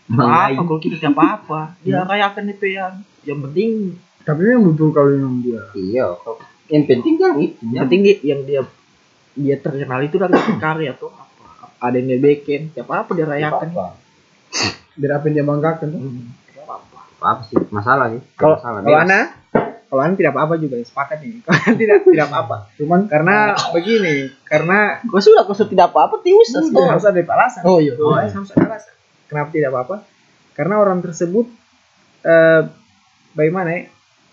apa kalau kita siapa apa dia rayakan DP yang yang penting Tapi memang betul kalau yang dia. Iya, kok. Yang penting kan itu. yang penting dia, yang dia dia terkenal itu dari *coughs* karya tuh apa ada yang dia bikin siapa apa dia rayakan Apa? Biar apa yang dia banggakan tuh. Hmm, apa Apa sih? Masalah sih. kalau Masalah. kalau. Ana kalau Ana tidak apa-apa juga sepakat ini *laughs* Kalau tidak tidak apa-apa Cuman karena begini karena kau sudah kau sudah tidak apa apa tius Sudah, harus ada alasan. oh iya Oh, harus ada alasan. Kenapa tidak apa-apa? Karena orang tersebut eh bagaimana ya?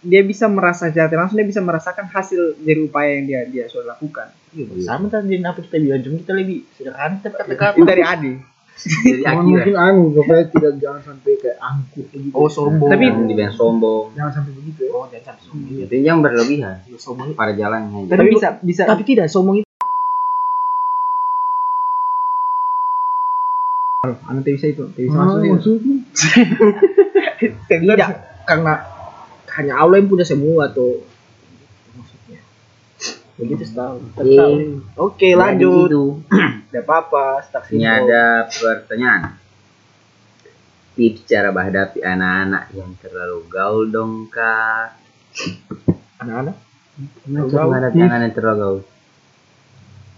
Dia bisa merasa jati langsung dia bisa merasakan hasil dari upaya yang dia dia sudah lakukan. Iya, sama tadi apa kita bilang cuma kita lebih sederhana kata-kata Itu dari Adi. Jadi mungkin anu supaya tidak jangan sampai kayak angkuh begitu. oh sombong Tapi- yang dibilang sombong. jangan sampai begitu ya. oh jangan sampai sombong Itu yang berlebihan Iya, sombong pada jalannya. Tapi bisa bisa tapi tidak sombong itu Anu tidak bisa itu, tidak bisa masuk itu. maksudnya *laughs* tidak karena hanya Allah yang punya semua tuh maksudnya begitu setahun Iya. oke Jadi lanjut gitu. tidak apa stuck Ini ada pertanyaan. Tips cara menghadapi anak-anak yang terlalu gaul dong kak. anak-anak Cara menghadapi anak yang terlalu gaul.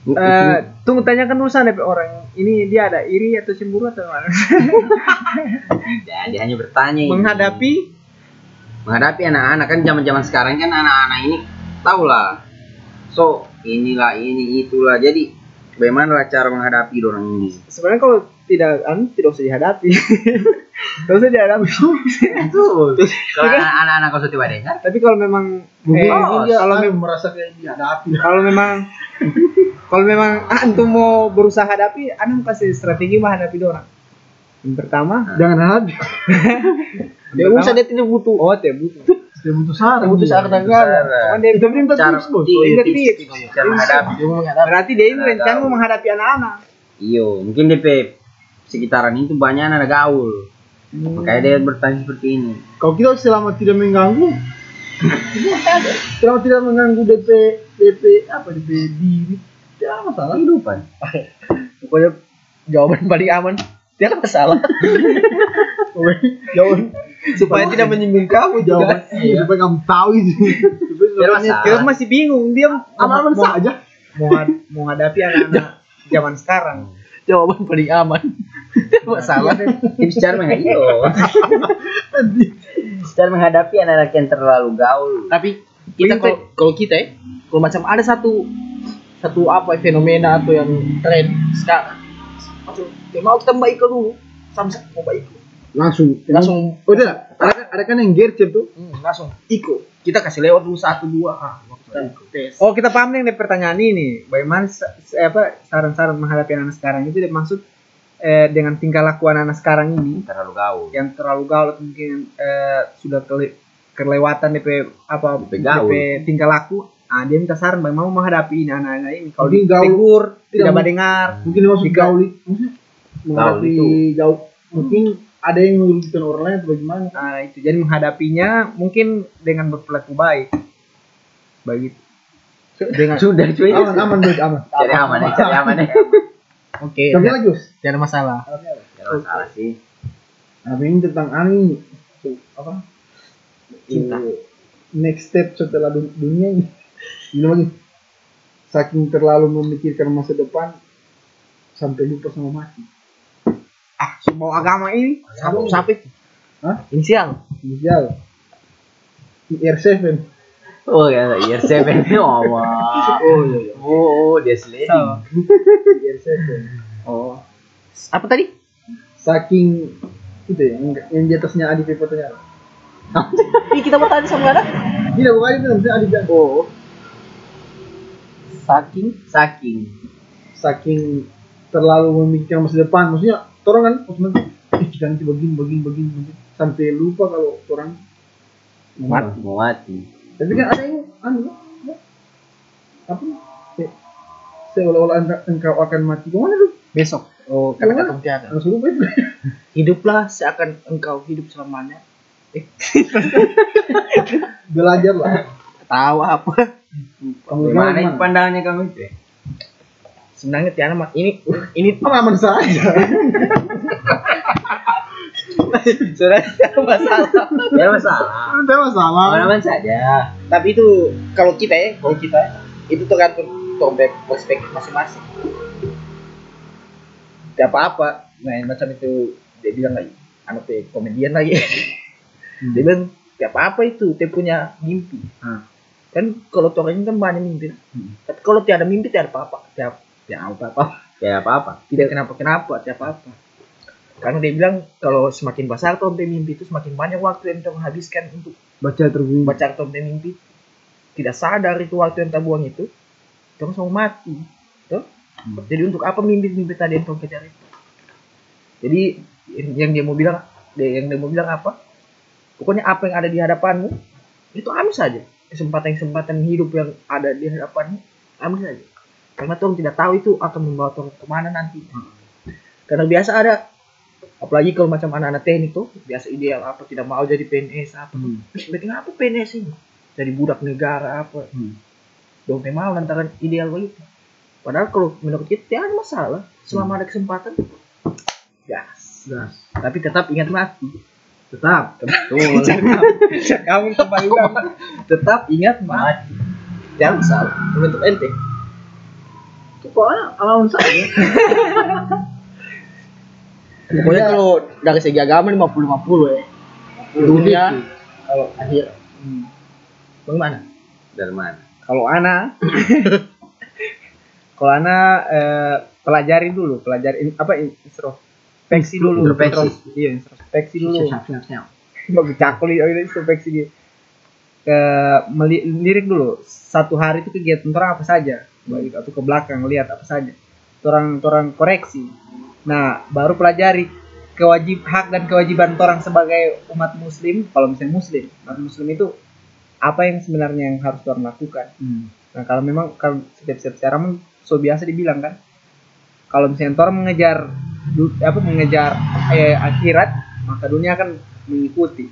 Eh, tunggu tanyakan dulu sana orang ini dia ada iri atau cemburu atau mana? Tidak, *laughs* dia hanya bertanya. ini. Menghadapi menghadapi anak-anak kan zaman-zaman sekarang kan anak-anak ini tahu lah. So inilah ini itulah. Jadi bagaimana cara menghadapi orang ini? sebenarnya kalau tidak anu tidak usah dihadapi. *laughs* Tidak usah dihadapi. Kalau anak-anak kau tiba dengar, Tapi kalau memang eh, dia kalau anu, mem- merasa kayak dihadapi. kalau memang kalau memang antum mau berusaha hadapi, antum kasih strategi menghadapi orang. Yang pertama, Jangan hadapi. *laughs* dia usah dia tidak butuh oh dia butuh. Dia butuh saran. butuh saran negara Cuman dia Kita minta tips, Bos. iya, Ingat tips, cara menghadapi. Berarti dia ini rencana mau menghadapi anak-anak. Iyo, mungkin DP sekitaran itu banyak anak gaul. Makanya dia bertanya seperti ini. Kalau kita selama tidak mengganggu, *laughs* selama tidak mengganggu DP DP apa DP diri, tidak masalah. Kehidupan. *laughs* pokoknya jawaban paling aman tidak masalah Jawaban supaya tidak menyinggung kamu iya. supaya kamu tahu itu. Dia masih bingung dia mau, aman-aman saja. mau, mau hadapi anak-anak zaman sekarang. jawaban paling aman tidak masalah Tips cara menghadapi. Cara menghadapi anak-anak yang terlalu gaul. tapi kita kalau kalau kita ya kalau macam ada satu satu apa fenomena atau yang tren sekarang macam ya mau kita baik dulu sama mau baik Langsung. langsung Oh tidak, ada kan, ada kan yang gercep tuh. hmm, langsung ikut kita kasih lewat dulu satu dua ah waktu ikut tes Oh kita paham nih pertanyaan ini. Bagaimana apa saran-saran menghadapi anak sekarang itu maksud eh, dengan tingkah laku anak sekarang ini Terlalu gaul. yang terlalu gaul atau mungkin eh, sudah kele- kelewatan DP apa. DP tingkah laku. Ah dia minta saran bagaimana mau menghadapi ini anak-anak ini. Kalau Mungkin gaul- ditegur tidak tidak- mendengar. Mungkin dimaksud Jika- gaul itu. Menghadapi jauh. Mungkin ada yang merugikan orang lain atau bagaimana. Nah itu jadi menghadapinya mungkin dengan berperilaku baik. Begitu. Dengan Sudah cuy. Aman, aman, Bos, aman. Cari aman ya, cari aman ya. oke Tapi lagi, tidak ada masalah Tidak masalah sih. Nah, ini tentang ani apa? Cinta. Next step setelah dun- dunia ini. Ini lagi. Saking terlalu memikirkan masa depan sampai lupa sama mati. ah semua agama ini sampai itu Hah? inisial Inisial. IR7. Oh ya, year seven. *laughs* Oh, wah. oh iya iya Oh, dia sliding. *laughs* IR7. oh apa tadi Saking itu ya, yang, yang di atasnya Adi fotonya. Ih, kita mau tanya sama anak Tidak, bukan itu, maksudnya Adi oh saking Saking. Saking terlalu memikirkan masa depan. Maksudnya, orang kan, maksudnya, eh, kita nanti begini, begini, begini, begini. Sampai lupa kalau orang Mati. Mau mati. Tapi kan ada yang anu ya, apa? Se- Seolah-olah engkau, akan mati. Ke mana lu? besok oh kata-kata tiada Langsung lupa itu. *laughs* hiduplah seakan engkau hidup selamanya *laughs* Belajar lah. Tahu apa Gimana gimana? pandangannya kamu itu? ya? sebenarnya tiada mak ini ini *laughs* Aman saja. sudah tidak masalah Ya masalah. Tidak masalah. Aman saja. tapi itu kalau kita ya kalau kita itu tergantung tombek perspektif masing-masing tidak apa-apa nah macam itu dia bilang lagi anak teh komedian lagi dia bilang tidak apa-apa itu dia punya mimpi Hmm. Kan kalau orang ini kan banyak mimpi. Hmm. tapi kalau tiada mimpi tiada apa-apa. Tiada tiada apa-apa. Kayak apa-apa. tidak kenapa-kenapa tiada apa-apa. Karena dia bilang kalau semakin besar tombe mimpi itu semakin banyak waktu yang kita habiskan untuk Baca terus. baca tombe mimpi. Tidak sadar itu waktu yang kita buang itu terus mau mati. Tuh jadi untuk apa mimpi-mimpi tadi yang kejar itu? Jadi yang yang dia mau bilang dia yang dia mau bilang apa? Pokoknya apa yang ada di hadapanmu itu ambil saja kesempatan-kesempatan hidup yang ada di hadapanmu ambil saja. Karena Tuhan tidak tahu itu akan membawa Tuhan ke mana nanti. Karena biasa ada apalagi kalau macam anak-anak teknik tuh biasa ideal apa tidak mau jadi PNS apa. Hmm. Berarti apa PNS ini? Jadi budak negara apa? Hmm. dong mau lantaran ideal begitu. Padahal kalau menurut kita tidak ada masalah. Selama ada kesempatan gas. Gas. Tapi tetap ingat mati tetap betul. *laughs* Kamu *laughs* kembali tetap ingat mati jangan salah. Untuk ente pokoknya alasan saya. *laughs* Pokoknya kalau dari segi agama 50 50 ya. Dunia kalau akhir. Hmm. bagaimana Dari mana? Kalau Ana, kalau Ana eh, pelajari dulu, pelajari apa in- introspeksi dulu, Introspeksi. Intro- iya introspeksi dulu. siap siap siap Bagus cakli, oh ini introspeksi dia. Ke meli- lirik dulu, satu hari itu kegiatan orang apa saja, baik atau ke belakang lihat apa saja, orang orang koreksi. Nah, baru pelajari kewajib hak dan kewajiban orang sebagai umat muslim, kalau misalnya muslim, umat muslim itu apa yang sebenarnya yang harus orang lakukan. hmm. Nah kalau memang kalau setiap setiap cara so biasa dibilang kan, kalau misalnya orang mengejar apa mengejar eh, akhirat maka dunia akan mengikuti.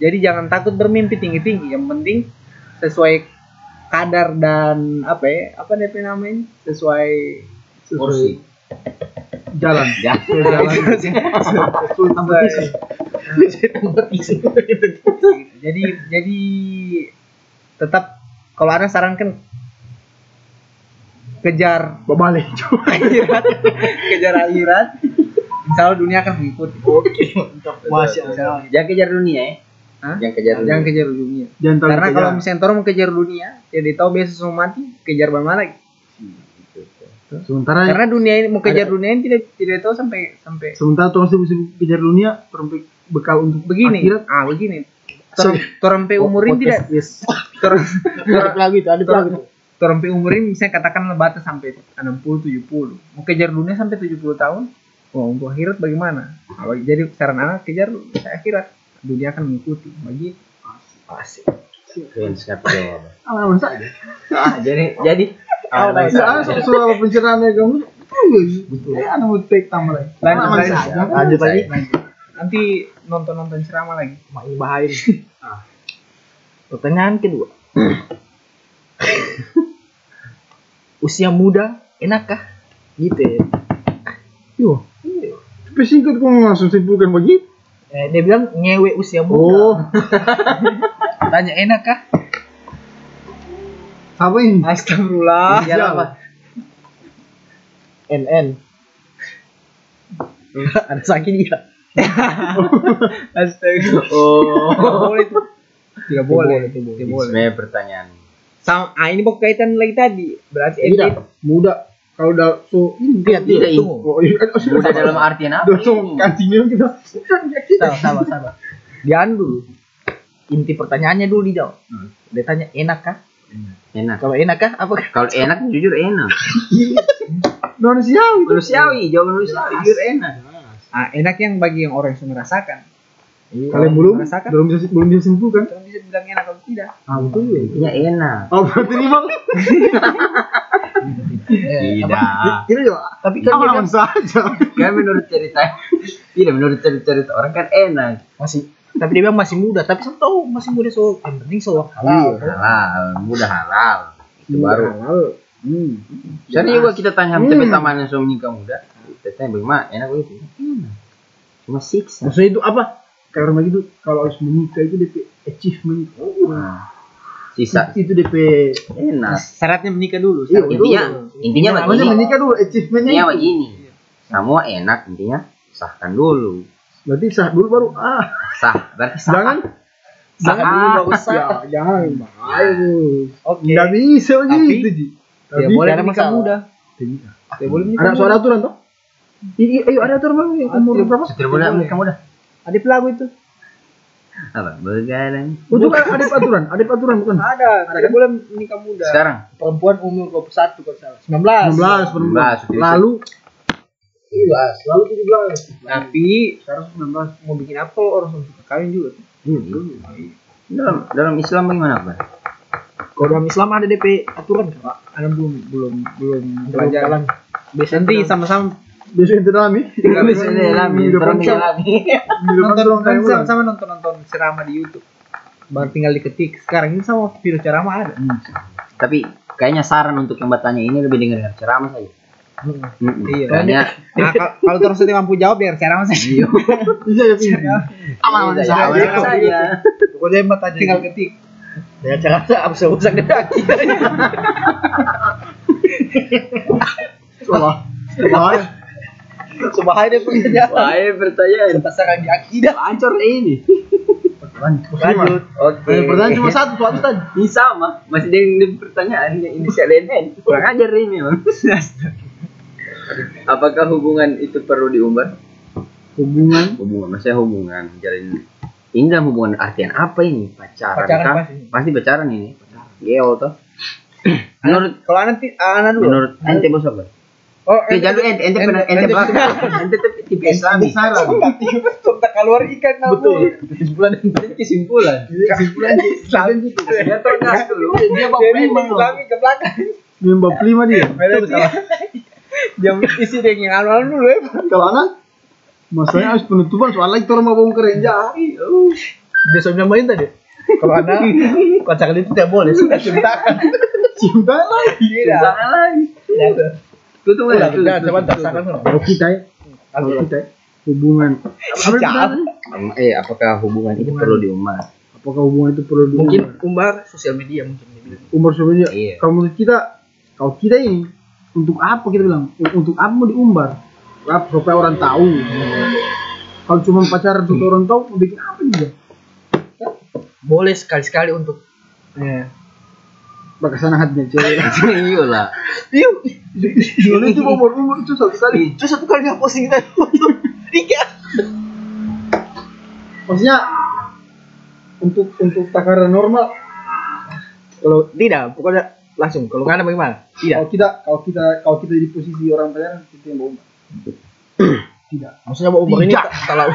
Jadi jangan takut bermimpi tinggi tinggi. Yang penting sesuai kadar dan apa ya apa DP namanya sesuai Kursi. jalan *laughs* Ya. *laughs* jadi jadi tetap kalau ada sarankan kejar berbalik akhirat *laughs* kejar akhirat. Insya Allah dunia akan mengikuti. Masih ada Jangan kejar dunia ya. Hah? Jangan kejar dunia. jangan kejar dunia. Jangan karena kejar. kalau misalnya orang mau kejar dunia ya dia tahu biasa semua mati kejar bagaimana lagi sementara karena dunia ini mau kejar dunia ini tidak tidak tahu sampai sampai sementara tuh masih bisa kejar dunia terus bekal untuk begini. akhirat. Ah begini. Torang pe umur ini tidak yes. Ada lagi itu ada lagi tuh torang pe umur ini misalnya katakanlah batas sampai 60 70 mau kejar dunia sampai 70 tahun oh untuk akhirat bagaimana? Ah, bagi- jadi saran anak kejar akhirat. Dunia akan mengikuti. Begitu asik. Keren sekali. alaman saya Ah, jadi jadi. Ah, ya, soal pencerahannya kamu betul. Eh, ada mau take tambah lagi. Lanjut, saja. lagi. nanti nonton nonton ceramah lagi. Mak ini bahaya nih. *laughs* pertanyaan kedua *laughs* usia muda enakkah? Gitu ya. Yo. Tapi singkat kok langsung simpulkan begitu. eh, dia bilang ngewe usia muda. Oh, *laughs* tanya enak kah apa ini? astagfirullah. Iya apa? NN *laughs* ada sakit dia *laughs* astagfirullah. Oh. tidak boleh. Itu tidak boleh Tidak boleh, tidak boleh. Sebenarnya pertanyaan. Sama ah ini mau kaitan lagi tadi berarti Tidak. Muda. Kalau udah so ini Tidak, tunggu. Oh, iya, oh, Mudah sama. dalam artian apa? So kancingnya kita. sabar sabar sabar jangan dulu inti pertanyaannya dulu dijawab Hmm. dia tanya enakkah Enak. kalau enakkah apa Kalau enak jujur enak. *laughs* Manusiawi. Manusiawi, jawaban manusiawi jujur enak. ah enak yang bagi yang orang yang sudah merasakan Kalian belum merasakan belum bisa belum bisa simpulkan. orang bisa bilang enak atau tidak Ah, betul ya. Intinya enak. Oh, berarti ini bang. Tidak. Ini ya. tapi kan Alaman kan saja. Kan menurut cerita tidak menurut cerita orang kan enak. masih tapi dia bilang masih muda tapi saya tahu masih muda so yang penting so halal Halal, mudah halal. Itu baru. Halal. Hmm. Jadi juga kita tanya Hmm. tapi taman yang suami nikah muda. Kita tanya bagaimana enak begitu. Enak. Cuma siksa. Maksudnya itu apa? Kayak orang begitu kalau harus menikah itu DP achievement. Nah, sisa Itu DP enak. syaratnya menikah dulu Iya. Intinya intinya begini. menikah dulu achievementnya Intinya itu. begini. Semua enak intinya sahkan dulu. Berarti sah dulu baru ah. Sah, berarti sah. Jangan Jangan dulu nggak usah. *laughs* Ya, jangan. Ayo. oke Enggak bisa Tapi- begitu, Ji. tidak Tapi boleh menikah muda Tidak. tidak boleh menikah Ada suara aturan toh? Iya, ayo ada aturan bang umur berapa? Setir boleh nikah muda. Ada pelagu itu. Apa? Begadang. Oh, itu kan ada aturan, ada aturan bukan? ada. Tidak boleh menikah muda. Sekarang? Perempuan umur 21 kalau salah. 19 16 perempuan. 19. Lalu? 17 lalu 17 tapi sekarang 19. mau bikin apa kalau orang suka kawin juga? Tuh Dalam dalam Islam bagaimana, Pak? kalau dalam Islam ada DP aturan kan ada belum belum belum Belum pelajaran. dalam biasa nanti sama-sama Tidak alami. Biasanya alami, orang alami. nonton nonton sama-sama nonton nonton ceramah di YouTube baru tinggal diketik sekarang ini sama video ceramah ada Tapi kayaknya saran untuk yang bertanya ini lebih dengar ceramah saja. Mm-mm. Iya. Kayaknya Nah, kal- kalau terus nanti mampu jawab biar cara mas iya. Bisa ya aman saja. aman saja. Pokoknya yang bertanya Tinggal ketik. Dengan cara apa sih usah gedaki. Wah, bahaya. Sebahaya dia pertanyaan. Wah, pertanyaan. Berdasarkan di akidah. Hancur ini. Lanjut. Lanjut. Oke. Eh, Pertanyaan cuma satu, suatu tadi. Ini sama, masih dengan pertanyaan yang inisial NN. Kurang ajar ini, Bang. *laughs* Apakah hubungan itu perlu diumbar? Hubungan Hubungan, maksudnya hubungan jalin ini dalam hubungan artian apa ini? Pacaran, Pacaran kah? pasti. Pasti pacaran ini. Geo toh. menurut Kalau nanti anak dulu. menurut ente bos apa? Oh, Eh, jangan dulu, ente ente pernah ente belakang. Ente tapi tipe Islami. Sudah keluar ikan nabu. Betul. Kesimpulan ente kesimpulan. kesimpulan Islam gitu. Dia tergas dulu. Dia bab lima. Islami ke belakang. Dia bab lima dia. Jam *laughs* isi dengan anu dulu ya. Kalau anak Masalahnya harus penutupan soalnya itu orang mau bongkar yang jahat. Dia sudah main tadi. Kalau anak kocak itu tidak boleh. Sudah ceritakan. Cinta lagi. Jangan lagi. Tutup tutup, rasakan. Kalau kita ya, kalau kita ya, hubungan. Eh, apakah hubungan itu perlu diumbar? Apakah hubungan itu perlu diumbar? Mungkin umbar sosial media mungkin dia bilang. umur sebenarnya. Iya. Kalau menurut kita, kalau kita ini untuk apa kita bilang? Untuk apa mau diumbar? Supaya orang tahu. Kalau cuma pacaran supaya orang tahu, bikin apa juga? Boleh sekali-sekali untuk Eh, bakasan hatinya cewek. *laughs* Iya lah. Yuk, Dulu itu umur umur itu satu kali. itu satu kali dia posting kita. *laughs* Tiga. Maksudnya untuk untuk takaran normal. Kalau tidak, pokoknya langsung. Kalau nggak ada bagaimana? Tidak. Kalau kita kalau kita kalau kita di posisi orang pacaran, kita yang umbar. *clears throat* Tidak. Maksudnya mau umur ini Tidak. tak terlalu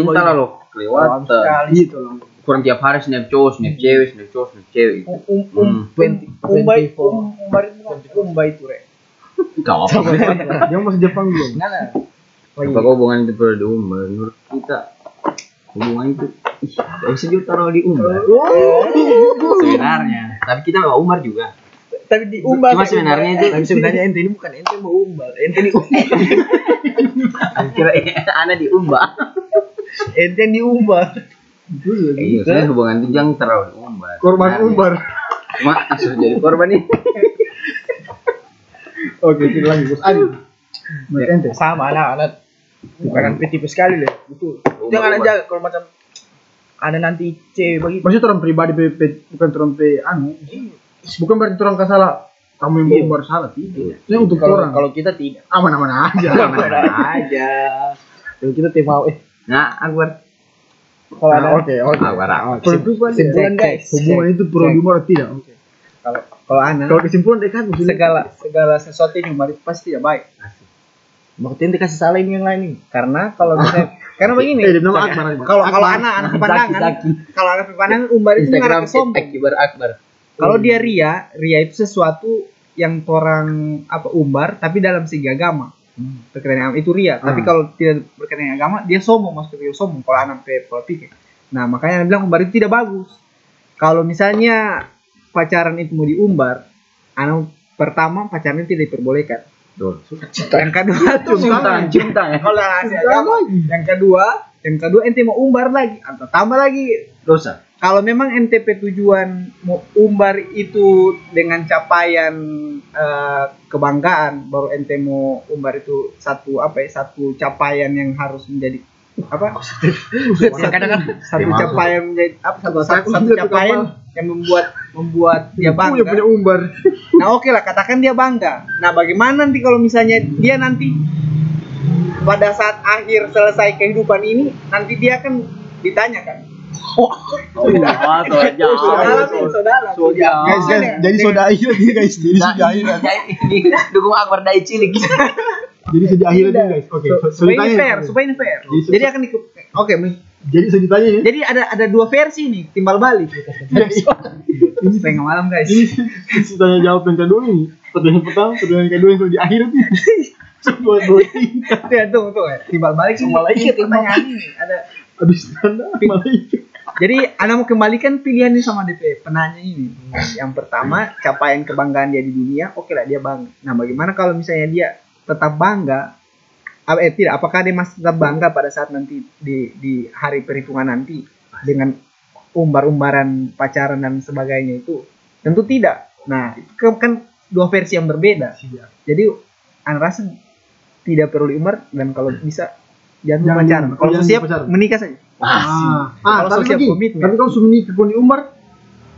ini terlalu loh. Kelewatan. sekali. Gitu loh. Kurang tiap hari snap cowok, snap cewek, snap cowok, snap cewek. Um, um, um, Hmm. twenty- umbai, um, umbar itu umbai itu re. Kau apa? Dia masih Jepang belum. Ada. Apakah hubungan itu perlu diumbar? Menurut kita hubungan itu gak bisa juga taruh diumbar. Sebenarnya. Tapi kita mau umbar juga. Tapi diumbar. Cuma sebenarnya itu Tapi sebenarnya ente ini bukan ente mau umbar, ente ini *laughs* kira anak diumbar. ente yang diumbar. Itu. Iya, sebenarnya hubungan itu jangan terlalu diumbar. Korban Sebenarnya. umbar. Cuma sudah jadi korban nih. *laughs* Oke, kita lanjut. Bos Adi. Ente. Sama anak-anak bukan tipe sekali deh. Betul. Umbar, Jangan umbar. aja kalau macam ada nanti cewek begitu. Maksudnya orang pribadi bukan orang pe anu. Bukan berarti orang salah. Kamu yang mau umbar salah tidak. Ini untuk Kalau orang. kalau kita tidak. aman-aman aja. Mana aja. Kalau kita tidak mau eh Nah, Akbar. Kalau ada Nah, Oke, oke. Akbar. Kesimpulan kesimpulan guys. Hubungan itu perlu atau tidak? Oke. Kalau kalau anak Kalau kesimpulan dekat maksudnya segala segala sesuatu yang itu pasti tidak baik. Berarti ente kasih salah ini yang lain ini. Karena kalau misalnya karena begini. Eh. Kalau kalau anak anak pepandangan, Zaki, kalau anak pepandangan umbar itu ke sombong. Akbar Akbar. Kalau dia ria, ria itu sesuatu yang orang apa umbar tapi dalam segi agama. Berkaitan dengan agama itu ria. Tapi Hmm. kalau tidak berkaitan dengan agama, dia sombong maksudnya dia sombong kalau anak pe pola pikir. Nah, makanya dia bilang umbar itu tidak bagus. Kalau misalnya pacaran itu mau diumbar, anak pertama pacaran itu tidak diperbolehkan. Betul. Yang kedua tangan, cium tangan. kalau agama. Yang kedua, yang kedua ente mau umbar lagi atau tambah lagi Dosa. Kalau memang NTP tujuan umbar itu dengan capaian eh, kebanggaan baru ente mau umbar itu satu apa ya satu capaian yang harus menjadi apa? Satu, *laughs* kadang-kadang satu Terima capaian menjadi apa? Satu, satu, Satu satu satu capaian yang membuat membuat dia yang punya bangga. umbar. *laughs* nah oke lah katakan dia bangga. Nah bagaimana nanti kalau misalnya dia nanti pada saat akhir selesai kehidupan ini nanti dia kan ditanyakan Oh, tuh aja. saudara saudara Guys, guys, jadi soda akhirat ini guys. Jadi sudah akhirat. Ini dukung Akbar dari cilik. Jadi sudah akhirat ini guys. Oke. So- so- supaya ini fair, supaya ini fair. Jadi- Jadi akan di Oke, Jadi ceritanya ini. jadi ada ada dua versi nih, timbal balik. Ini *laughs* Setengah malam, guys. ini ceritanya jawab yang kedua ini. Pertanyaan pertama, pertanyaan kedua yang di akhirat ini. Dua *laughs* dua tiga. Ya, tunggu, tunggu. ya. Timbal balik semua lagi pertanyaan ini. Ada Habis tanda malaikat. Jadi Anda mau kembalikan pilihan ini sama DP penanya ini. Yang pertama capaian kebanggaan dia di dunia, oke lah dia bangga. Nah bagaimana kalau misalnya dia tetap bangga? Ah, Eh tidak, apakah dia masih tetap bangga pada saat nanti di di hari perhitungan nanti dengan umbar-umbaran pacaran dan sebagainya itu? Tentu tidak. Nah itu kan dua versi yang berbeda. Jadi Anda rasa tidak perlu diumbar dan kalau bisa jangan Jangan pacaran. Kalau Jangan siap pacaran. menikah saja. Ah, Kalau ah tapi sosial lagi, komitmen. tapi kalau sudah menikah pun diumbar,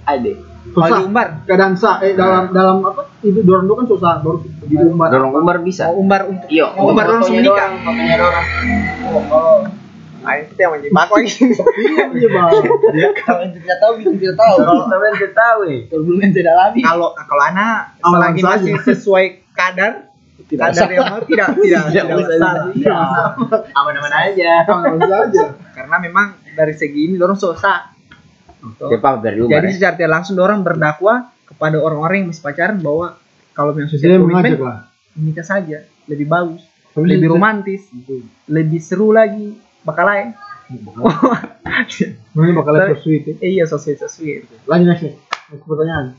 Ade. Kalau susah. diumbar, Keadaan sah, eh dalam dalam apa? Itu dorong kan susah, baru diumbar. Dorong umbar bisa. mau umbar untuk Iya, mau umbar langsung menikah. Papanya dorong. Ah itu yang menjebak lagi. Iya bang. Kalau yang tidak tahu, bikin tidak tahu. Kalau kalian tidak tahu, eh. Kalau belum yang tidak lagi. Kalau kalau anak selagi masih sesuai kadar kadar yang mau tidak tidak tidak masalah. Iya. Aman-aman aja. Aman saja. Karena memang dari segi ini dorong susah. Cepat dari. Jadi eh. secara tidak langsung dorong berdakwah kepada orang-orang yang masih pacaran bahwa kalau yang sosial mengajak komitmen lah. menikah saja lebih bagus, lebih romantis, lebih seru lagi bakal lain. Ini bakal so sweet ya. Iya so sweet so sweet. Lanjut next pertanyaan.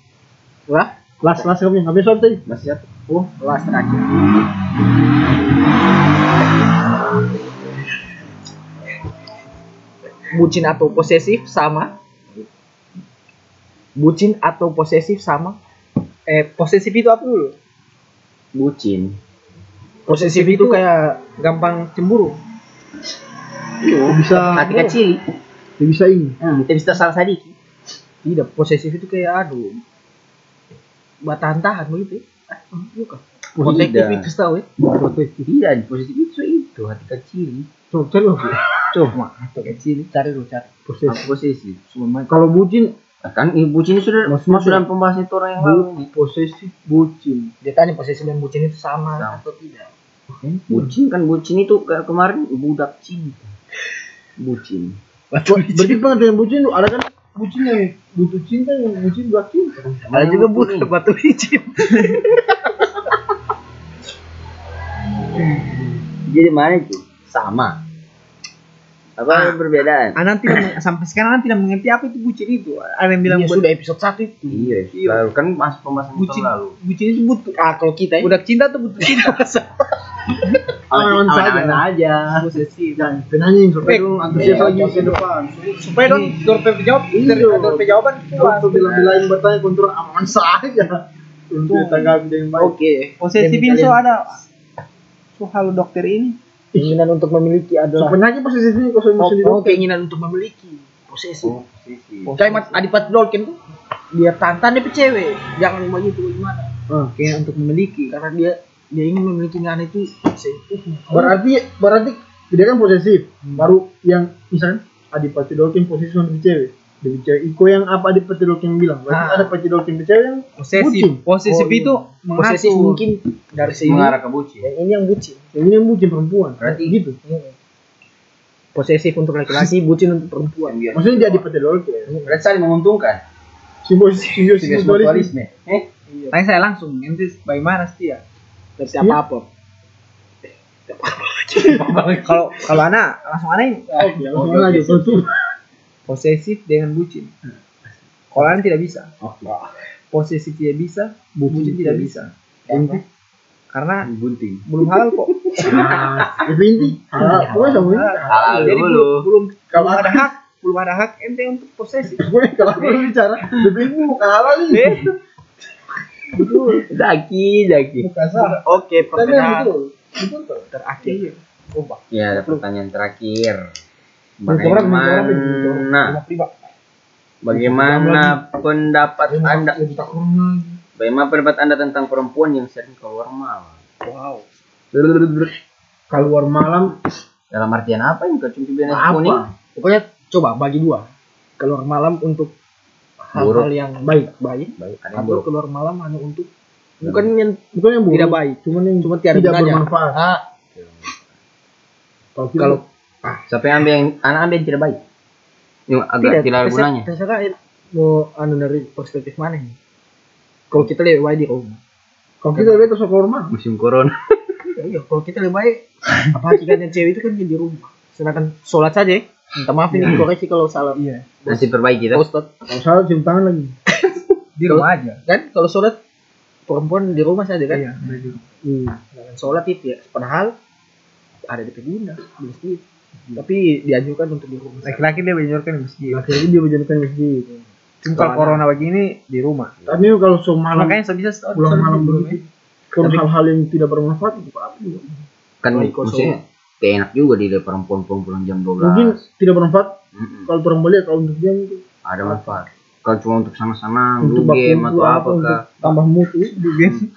Wah, Last last kamu yang habis tadi. Masih apa? Oh, last terakhir. Bucin atau posesif sama. Bucin atau posesif sama. Eh, posesif itu apa dulu? Bucin. Posesif itu kayak gampang cemburu. Dia bisa Hati kecil. dia bisa ini. Hmm, kita bisa salah sedikit. Tidak, posesif itu kayak aduh. Batahan-tahan begitu. Ya. Bukan. Protektif Tidak. itu tahu ya. Protektif. Tidak, di posisi itu itu hati kecil. Coba cari loh. Cuma atau kecil cari dulu cari. Posesif. Posisi? Kalau bucin, Kan eh, bucin itu sudah Maksudnya- masuk dalam pembahasan itu orang yang lalu. bu, posesif, bucin. dia tanya posesif dan bucin itu sama, Sama. atau tidak. Bucin kan bucin itu kayak kemarin budak cinta. Bucin. Berarti pengertian bucin itu ada kan bucin yang butuh cinta, yang bucin buat cinta. Ada juga butuh batu licin. *laughs* Jadi mana itu? Sama. Apa Ah. perbedaan? Anak tidak meng- *laughs* sampai sekarang anak tidak mengerti apa itu bucin itu. Ada yang bilang buat- sudah episode 1 itu. Iya, Iya. lalu kan masuk pembahasan itu bucin lalu. bucin itu butuh Ah, kalau kita ya. budak cinta atau butuh cinta *laughs* Aman saja. aja. posesif Dan penanya supaya Baik. dulu antusias lagi ke depan. supaya dong door jawab door jawaban puas bilang-bilang bertanya kontrol aman saja. Untuk tanggapi dengan baik. Oke. posesif Yang ini so kalian- ada so halo dokter ini Keinginan untuk memiliki adalah Sebenarnya posesif ini oh, keinginan untuk memiliki. Posesif. Oh, posisi. Kayak Mat Adipati Dolken tuh. Dia tantan dia cewek. Jangan begitu gimana? Ah. kayak untuk memiliki Karena dia dia ingin memiliki anak itu. Berarti berarti dia kan posesif. Baru yang misalnya Adipati Dolken posesif sama di cewek. Dari cewek Iko yang apa Adipati Dolken bilang. Berarti Ah. ada Adipati Dolken di cewek yang posesif Bucin. posesif Oh, iya. itu Posesif mengatur mungkin dari sini. mengarah ke bucin. Yang ini yang bucin. yang ini yang bucin perempuan. Berarti gitu. Posesif untuk laki-laki, *laughs* bucin untuk perempuan. Maksudnya dia Adipati Dolken. Berarti saling menguntungkan. Simbiosis simbiosis mutualisme. Eh, tanya saya langsung nanti bagaimana setia Dari siapa apa? *laughs* kalau kalau anak langsung langsung aja tentu. posesif dengan bucin. Kalau anak tidak bisa. Posesif tidak bisa bucin tidak bisa. Karena bunting. belum halal kok. Itu inti. Ah, sama ini. Halal. jadi belum belum Kalau ada hak belum ada hak ente untuk posesif. Kalau bicara lebih halal. Ini. Daki. Bukan salah. Oke, yang pertanyaan betul. Betul terakhir. Coba. Ya, ada pertanyaan terakhir. Bagaimana? Bagaimana pendapat Anda? Bagaimana pendapat Anda tentang perempuan yang sering keluar malam? Wow. Keluar malam Dalam artian apa bilang kuning? apa? Pokoknya coba bagi dua. Keluar malam untuk hal-hal yang baik, baik. Baik, ada yang Atau buruk. keluar malam hanya untuk bukan yang Bukan yang buruk. tidak baik, Cuman yang cuma tiada tidak gunanya. bermanfaat. Ah, Kalau Siapa yang ambil yang anak ambil yang tidak baik? Yang agak tidak, ada terserah- gunanya. Terserah mau anu dari perspektif mana ini? Kalau kita lebih baik di rumah. kalau kita lihat terus keluar malam. Musim corona. *laughs* Ya, iya, kalau kita lebih baik apa hakikatnya cewek itu kan di rumah. Sedangkan sholat saja, ya, minta maaf ini koreksi kalau salah Iya. Nanti perbaiki kita. Ustaz Kalau salah cium tangan lagi. Di rumah aja. kan kalau sholat perempuan di rumah saja kan Iya, di. Hmm. jangan sholat itu ya padahal ada di peguna di masjid tapi dianjurkan untuk di rumah Laki-laki dia menyorkan di masjid. Laki-laki dia menjadikan masjid. Cuma kalau corona begini di rumah. Tapi kalau semalam Makanya sebisa pulang malam belum begitu, kalau hal-hal yang tidak bermanfaat itu apa juga. Kan maksudnya kayak enak juga di perempuan pulang jam 12. Mungkin tidak bermanfaat Mm-mm. kalau orang beli kalau untuk dia itu Ada manfaat. Kalau cuma untuk sana-sana, untuk game atau apa untuk kah? tambah mood *laughs* itu *laughs*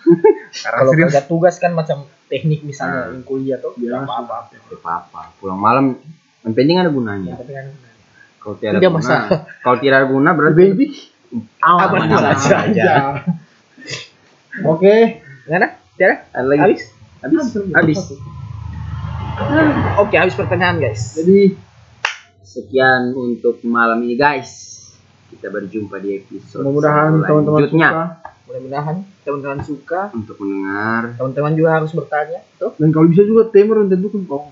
kalau kerja tugas kan macam teknik misalnya Nah. yang kuliah tuh Biasa. apa apa Tidak apa-apa. Pulang malam yang penting ada gunanya. kan Kalau tidak Tidak guna, kalau tidak ada guna berarti baby aman Aman aman saja. saja. *laughs* Oke, Nggak ada? Tidak ada? ada lagi. Habis? Habis. Habis. Oke, habis pertanyaan guys. jadi Sekian untuk malam ini guys. Kita berjumpa di episode mudah-mudahan teman-teman suka Mudah-mudahan teman-teman suka. Untuk mendengar Teman-teman juga harus bertanya. Tuh. dan kalau bisa juga tema yang tentukan kalau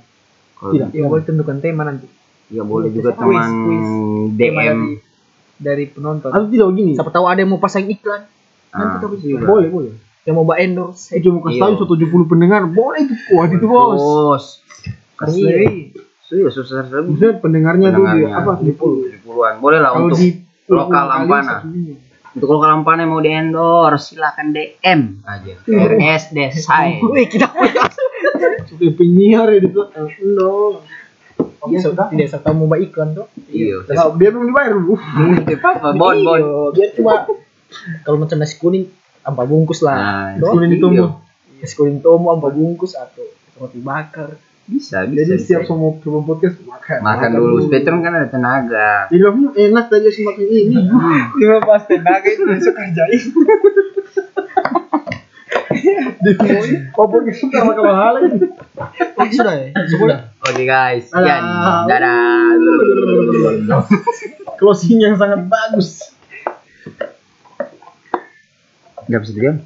Tidak. Ya boleh tentukan tema nanti ya boleh juga Quiz, teman quiz. Tema DM. dari dari penonton. atau tidak begini Siapa tahu ada yang mau pasang iklan. Ah, kita bisa juga. boleh boleh Yang mau mbak endorse. saya cuma kasih Iya. tahu 170 pendengar boleh itu kuat itu bos Bos. Kasih. Iya. Serius susah serius. Pendengarnya tuh di apa 70 70-an. Boleh lah untuk di lokal Lampana. untuk lokal Lampana yang mau di endorse silakan DM aja. RS Desai. *laughs* Wih, kita sudah penyiar di belakang no Iya, so, tidak serta mau mbak iklan tuh. Iya. Dia belum dibayar bu *laughs* bon bon. Iya, Biar cuma kalau macam nasi kuning empat bungkus lah. Nah, Doang. kuning iya. Nasi kuning tomo empat bungkus atau roti bakar. Bisa, bisa. jadi bisa. setiap semua semua podcast makan makan dulu. Spektrum kan ada tenaga. jadi kamu enak tadi sih makan ini *laughs* Lima pas tenaga itu besok kerjain. *laughs* di semua podcast suka makan hal ini Oh, sudah ya? Sudah. Oke guys, sekian. Dadah. closing yang sangat bagus Gak bisa diam.